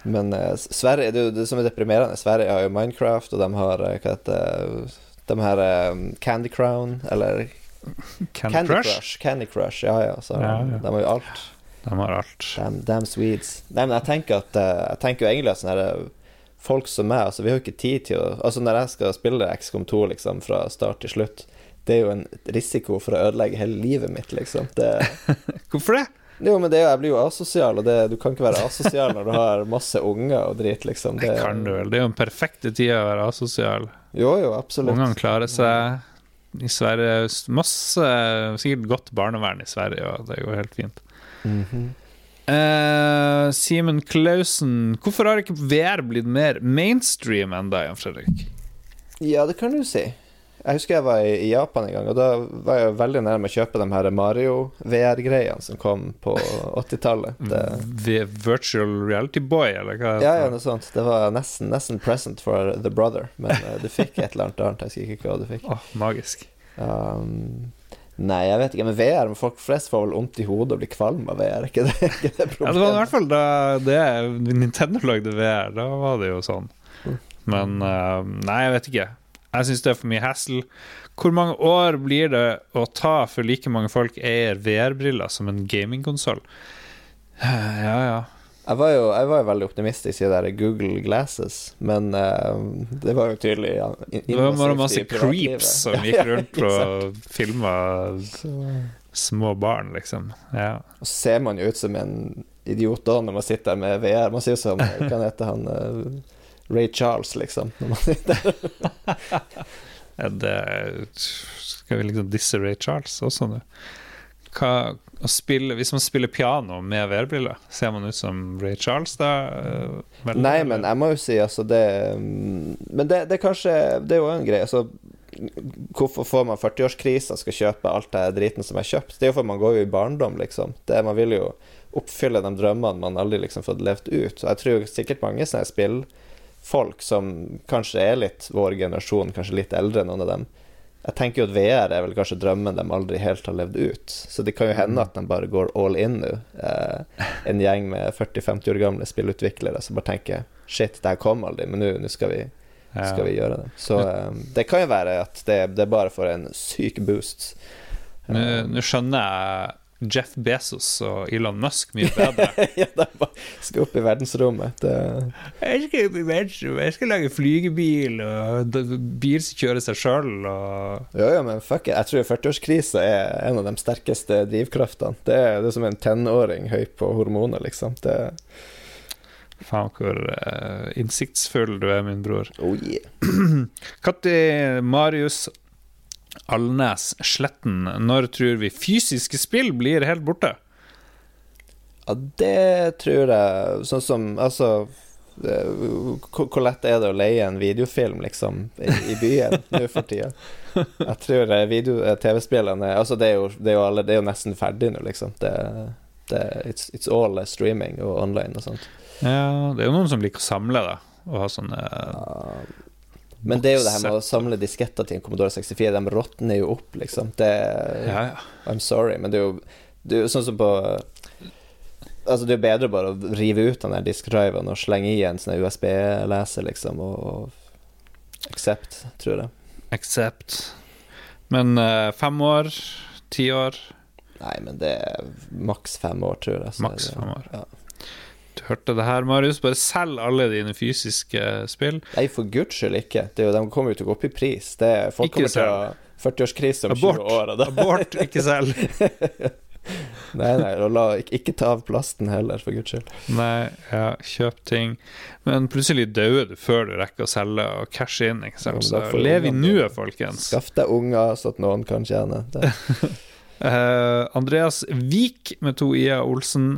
Men uh, Sverige, det, er jo det som er deprimerende Sverige har jo Minecraft, og de har hva heter de her um, Candy Crown, eller Candy, Candy Crush. Crush. Candy Crush, ja ja. Så, Ja, ja. De har jo alt. De har alt. Damn, damn Swedes. Nei, men jeg tenker at eh, Jeg tenker jo egentlig at sånne her, eh, folk som meg, altså vi har jo ikke tid til å Altså når jeg skal spille XCOM 2 liksom fra start til slutt, det er jo en risiko for å ødelegge hele livet mitt, liksom. Det Hvorfor det? Jo, men det jeg blir jo asosial, og det, du kan ikke være asosial når du har masse unger og drit, liksom. Det kan du vel. Det er jo den perfekte tida å være asosial. Jo, jo, absolutt. Ungene klarer seg i Sverige. Masse Sikkert godt barnevern i Sverige, og det går helt fint. Mm -hmm. Uh, Simen Klausen, hvorfor har ikke VR blitt mer mainstream enda, Jan Fredrik? Ja, det kan du si. Jeg husker jeg var i, Japan en gang, og da var jeg veldig nærme å kjøpe de her Mario-VR-greiene som kom på 80-tallet. Det- Virtual Reality Boy, eller hva? Ja, ja, noe sånt. Det var nesten, nesten present for The Brother, men uh, du fikk et eller annet annet. Jeg husker ikke hva du fikk. Åh, magisk. Um, nei, jeg vet ikke, men VR men Folk flest får vel vondt i hodet og blir kvalm av VR, ikke det, ikke det Ja, det var i hvert fall da det, Nintendo lagde VR. Da var det jo sånn. Men uh, nei, jeg vet ikke. Jeg syns det er for mye hassle. Hvor mange år blir det å ta før like mange folk eier VR-briller som en gamingkonsoll? Ja, ja. Jeg var, jo, jeg var jo veldig optimistisk i det der Google Glasses, men uh, det var jo tydelig ja, Det var bare masse creeps som gikk rundt på og filma små barn, liksom. Ja. Og så ser man jo ut som en idiot da når man sitter der med VR. Man ser jo som Hva heter han? eh, Ray Charles, liksom. Når man sitter der. Er skal vi liksom disse Ray Charles også nå? Hva, spille, hvis man spiller piano med VR-briller, ser man ut som Ray Charles da? Eh, vel, Nei, men jeg må jo si altså det mm, Men det, det kanskje Det er jo en greie. Altså, hvorfor får man 40-årskrisa skal kjøpe alt det driten som er kjøpt? Det er jo for man går jo i barndom, liksom. Det, man vil jo oppfylle de drømmene man aldri liksom fått levd ut. Og jeg tror sikkert mange sånne spillfolk som kanskje er litt vår generasjon, kanskje litt eldre, noen av dem. Jeg tenker jo at VR er vel kanskje drømmen de aldri helt har levd ut. Så det kan jo hende at de bare går all in nå. Eh, en gjeng med 40-50 år gamle spillutviklere som bare tenker Shit, det her kom aldri, men nå skal vi skal vi gjøre det. Så eh, det kan jo være at det, det bare får en syk boost. Nå nå skjønner jeg Jeff Bezos og Elon Musk mye bedre. ja, de skal opp i verdensrommet. Det, jeg skal opp i verdensrommet, jeg skal lage flygebil og bil som kjører seg sjøl og Ja, ja, men fuck it. Jeg tror 40-årskrisa er en av de sterkeste drivkraftene. Det er, det er som en tenåring høy på hormoner, liksom. Det, Faen, hvor uh, innsiktsfull du er, min bror. oh yeah. Katti Marius Alnes Sletten, når tror vi fysiske spill blir helt borte? Ja, det tror jeg Sånn som Altså hvor lett er det å leie en videofilm, liksom, i, i byen nå for tida? Jeg tror eh, eh, TV-spillene Altså, det er, jo, det, det er jo nesten ferdig nå, liksom. Det, det, it's, it's all eh, streaming og online og sånt. Ja, det er jo noen som liker å samle, da. og ha sånne Ja. Men det er jo det her med å samle disketter til en Commodore 64. De råtner jo opp, liksom. Det Ja, ja. I'm sorry, men det er jo, det er jo sånn som på Altså, det er bedre bare å rive ut den der diskdriven og slenge i en sånn USB-leser, liksom, og accept, tror jeg. Accept. Men uh, fem år, ti år Nei, men det er maks fem år, tror jeg. Maks fem år. Ja. Hørte det her, Marius. Bare selg alle dine fysiske spill. Nei, for guds skyld ikke. Det jo, de kommer jo til å gå opp i pris. Det folk Ikke kommer til å ha 40-årskrise om Abort. 20 år. Abort, ikke selg. nei, nei, la, ikke, ikke ta av plasten heller, for guds skyld. Nei, ja, kjøp ting. Men plutselig dauer du før du rekker å selge og cashe inn. Ikke sant? Så lev i nuet, folkens. Skaff deg unger, så at noen kan tjene. Det. Uh, Andreas Vik med to i-er Olsen.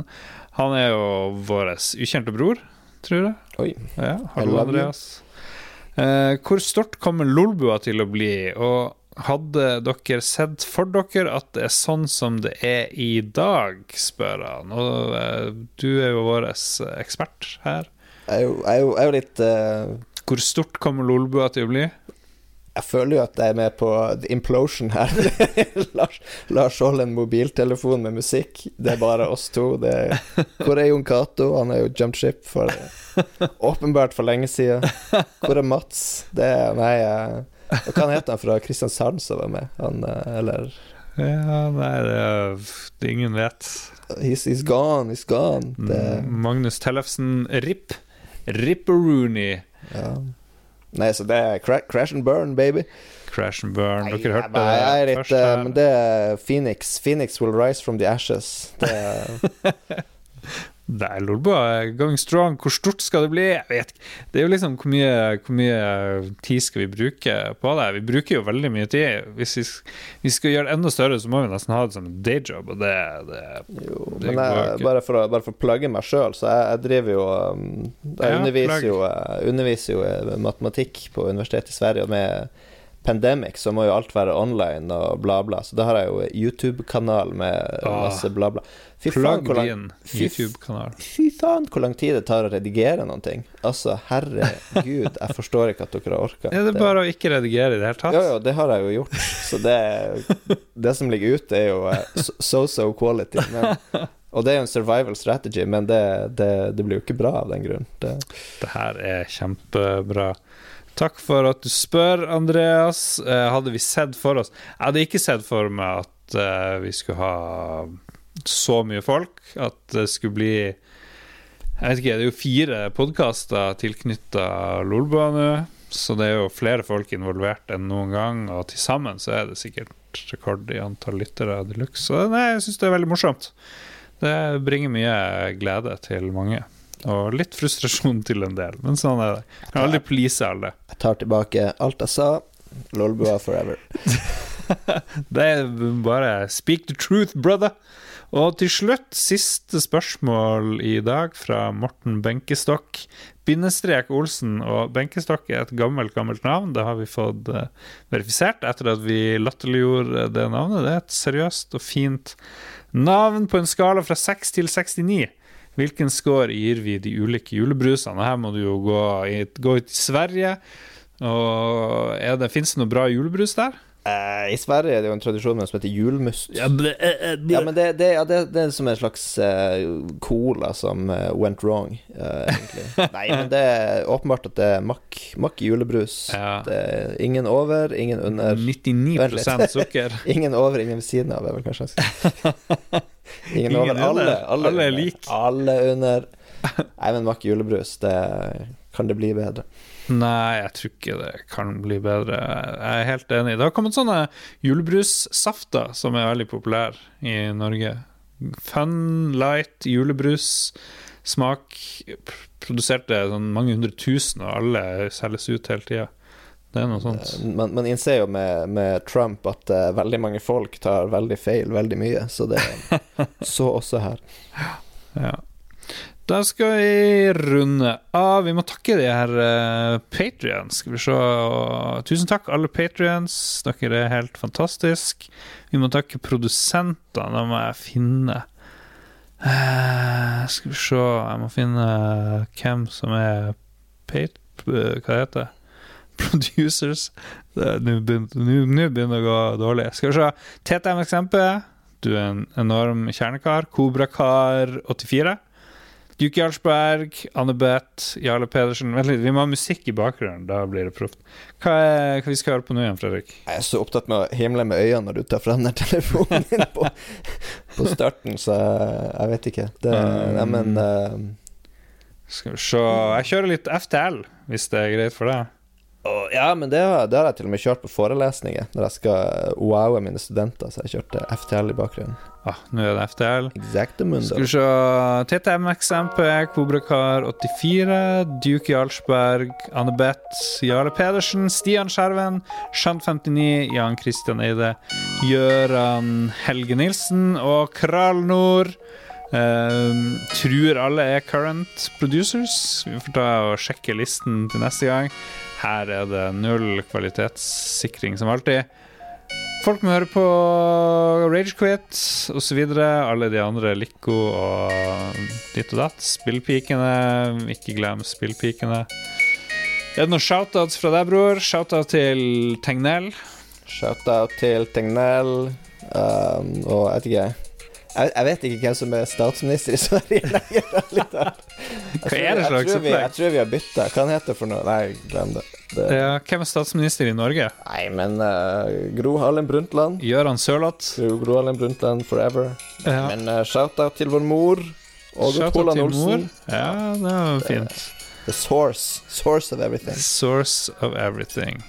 Han er jo vår ukjente bror, tror jeg. Oi. Ja, hallo. Andreas. Eh, hvor stort kommer Lolbua til å bli? Og hadde dere sett for dere at det er sånn som det er i dag, spør han. Og eh, du er jo vår ekspert her. Jeg er jo, jeg er jo, jeg er jo litt uh... Hvor stort kommer Lolbua til å bli? Jeg føler jo at jeg er med på the implosion her. Lars, Lars holder en mobiltelefon med musikk. Det er bare oss to. Det er, hvor er Jon Cato? Han er jo jumped ship for Åpenbart for lenge siden. Hvor er Mats? Det er Nei, og hva het han fra Kristiansand som var med? Han, eh, eller Ja, nei, det, ingen vet. He's, he's gone, he's gone. Det, Magnus Tellefsen, RIP. Ripperooney. ja. Nei, så det er cra crash and burn, baby. Crash and burn. Nei, Dere hørte jeg, jeg er det litt, først eh. Men det er Phoenix. Phoenix will rise from the ashes. Det er Det er Lolbua er going strong. Hvor stort skal det bli? Jeg vet ikke. Det er jo liksom hvor mye, hvor mye tid skal vi bruke på det? Vi bruker jo veldig mye tid. Hvis vi, vi skal gjøre det enda større, så må vi nesten ha det som en dayjob, og det, det Jo, Det men jeg, bare, for å, bare for å plugge meg sjøl, så jeg, jeg driver jo um, Jeg Ja, underviser, jo, jeg underviser jo matematikk på Universitetet i Sverige, og med pandemic så må jo alt være online og bla, bla. Så da har jeg jo YouTube-kanal med Ah. masse bla, bla. Fy faen, hvor lang, fy fy faen hvor lang tid det tar å redigere noen ting. Altså, herregud, jeg forstår ikke at dere har orka. Er det bare å ikke redigere i det hele tatt? Jo, jo, det har jeg jo gjort. Så det, det som ligger ute, er jo eh, so- so-so quality. Men, og det er jo en survival strategy, men det, det, det blir jo ikke bra av den grunn. Det, Det her er kjempebra. Takk for at du spør, Andreas. Eh, hadde vi sett for oss Jeg hadde ikke sett for meg at eh, vi skulle ha så mye folk. At det skulle bli Jeg vet ikke, det er jo fire podkaster tilknytta Lolbua nå. Så det er jo flere folk involvert enn noen gang, og til sammen så er det sikkert rekord i antall lyttere de luxe. Så nei, jeg syns det er veldig morsomt. Det bringer mye glede til mange. Og litt frustrasjon til en del, men sånn er det. Kan aldri please alle. jeg tar tilbake alt jeg sa. Lolbua forever. Det er bare speak the truth, brother. Og til slutt, siste spørsmål i dag fra Morten Benkestokk. Bindestrek Olsen. Og Benkestokk er et gammelt, gammelt navn. Det har vi fått eh, verifisert etter at vi latterliggjorde det navnet. Det er et seriøst og fint navn på en skala fra 6 til 69. Hvilken score gir vi de ulike julebrusene? Og her må du jo gå, i, gå til Sverige. Og er det, Fins det noe bra julebrus der? Eh, I Sverige er det jo en tradisjon med noe som heter julmust. Ja, men det, eh, Ja, men det, det, ja, det, det er som en slags eh, cola som eh, went wrong, eh, egentlig. Nei, men det er åpenbart at det er makk, makk julebrus. Ja. Det er ingen over, ingen under. 99 Vent sukker. Ingen over, ingen ved siden av, er vel kanskje jeg skal si. Ingen, Ingen over, alle, alle, Alle er like. Alle under. Nei, men makk julebrus, det kan det bli bedre. Nei, jeg tror ikke det kan bli bedre. Jeg er helt enig. Det har kommet sånne julebrussafter som er veldig populære i Norge. Fun, light, julebrus. Smak produserte sånn mange hundre tusen, og alle selges ut hele tida. Det er noe sånt. Men, men innser jo med, med Trump at uh, veldig mange folk tar veldig feil veldig mye, så det Så også her. Ja. Da skal vi runde av. Vi må takke de her uh, patrions. Skal vi se. Tusen takk, alle patrions. Dere er helt fantastiske. Vi må takke produsentene. Da må jeg finne uh, Skal vi se Jeg må finne hvem som er pat... Hva heter det? Producers. Nå begynner det å gå dårlig. Skal vi se. TTM-eksempel. Du er en enorm kjernekar. Kobrakar84. Duke Jarlsberg, Anne-Beth, Jarle Pedersen Vent litt, vi må ha musikk i bakgrunnen. Da blir det proft. Hva er hva vi skal høre på nå igjen, Fredrik? Jeg er så opptatt med å himle med øynene når du tar frem den telefonen din på, på starten, så jeg vet ikke. Det, Um, nei, men uh, Skal vi se Jeg kjører litt FTL, hvis det er greit for deg. Å, Ja, men det det har jeg til og med kjørt på forelesninger, når jeg skal wowe mine studenter, så jeg kjørte FTL i bakgrunnen. Ah, nå er det FTL. Skal vi se TTM-XMP, Kobrakar84, Duke Jarlsberg, Anne-Beth, Jarle Pedersen, Stian Skjerven, Shant59, Jan Christian Eide, Gøran Helge Nilsen og Kral Nord. Uh, tror alle er current producers. Vi får ta og sjekke listen til neste gang. Her er det null kvalitetssikring som alltid. Folk må høre på Ragequit osv. Alle de andre, Lico og ditt og datt. Spillpikene. Ikke glem spillpikene. Er det noen shoutouts fra deg, bror? Shoutout til Tegnell. Shout-out til Tegnell, um, og jeg vet ikke jeg, jeg vet ikke hvem som er statsminister i Sverige lenger. Jeg tror- jeg tror vi- Jeg tror vi har bytta. Hva han heter for noe? Nei, glem det. det Ja, hvem er statsminister i Norge? Nei, men uh, Gro Harlem Brundtland. Gøran Sørloth. Gro, Gro Harlem Brundtland forever. Ja. Men uh, shout-out til vår mor. Åge Polan Olsen. mor. Ja, det var fint. The source. Source of everything. Source of everything.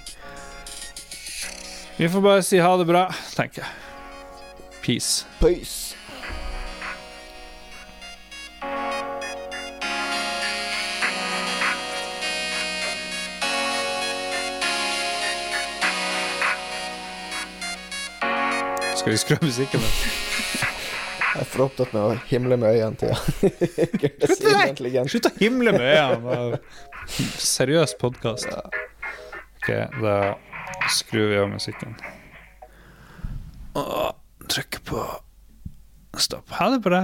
Vi får bare si ha det bra, tenker jeg. Peace. Peace. Skal vi skru av musikken? da? Jeg er for opptatt med å himle med øynene til Slutt! Slutt å himle med øynene! Seriøs podkast. Ok, da skrur vi av musikken. Og trykker på stopp. Ha det bra.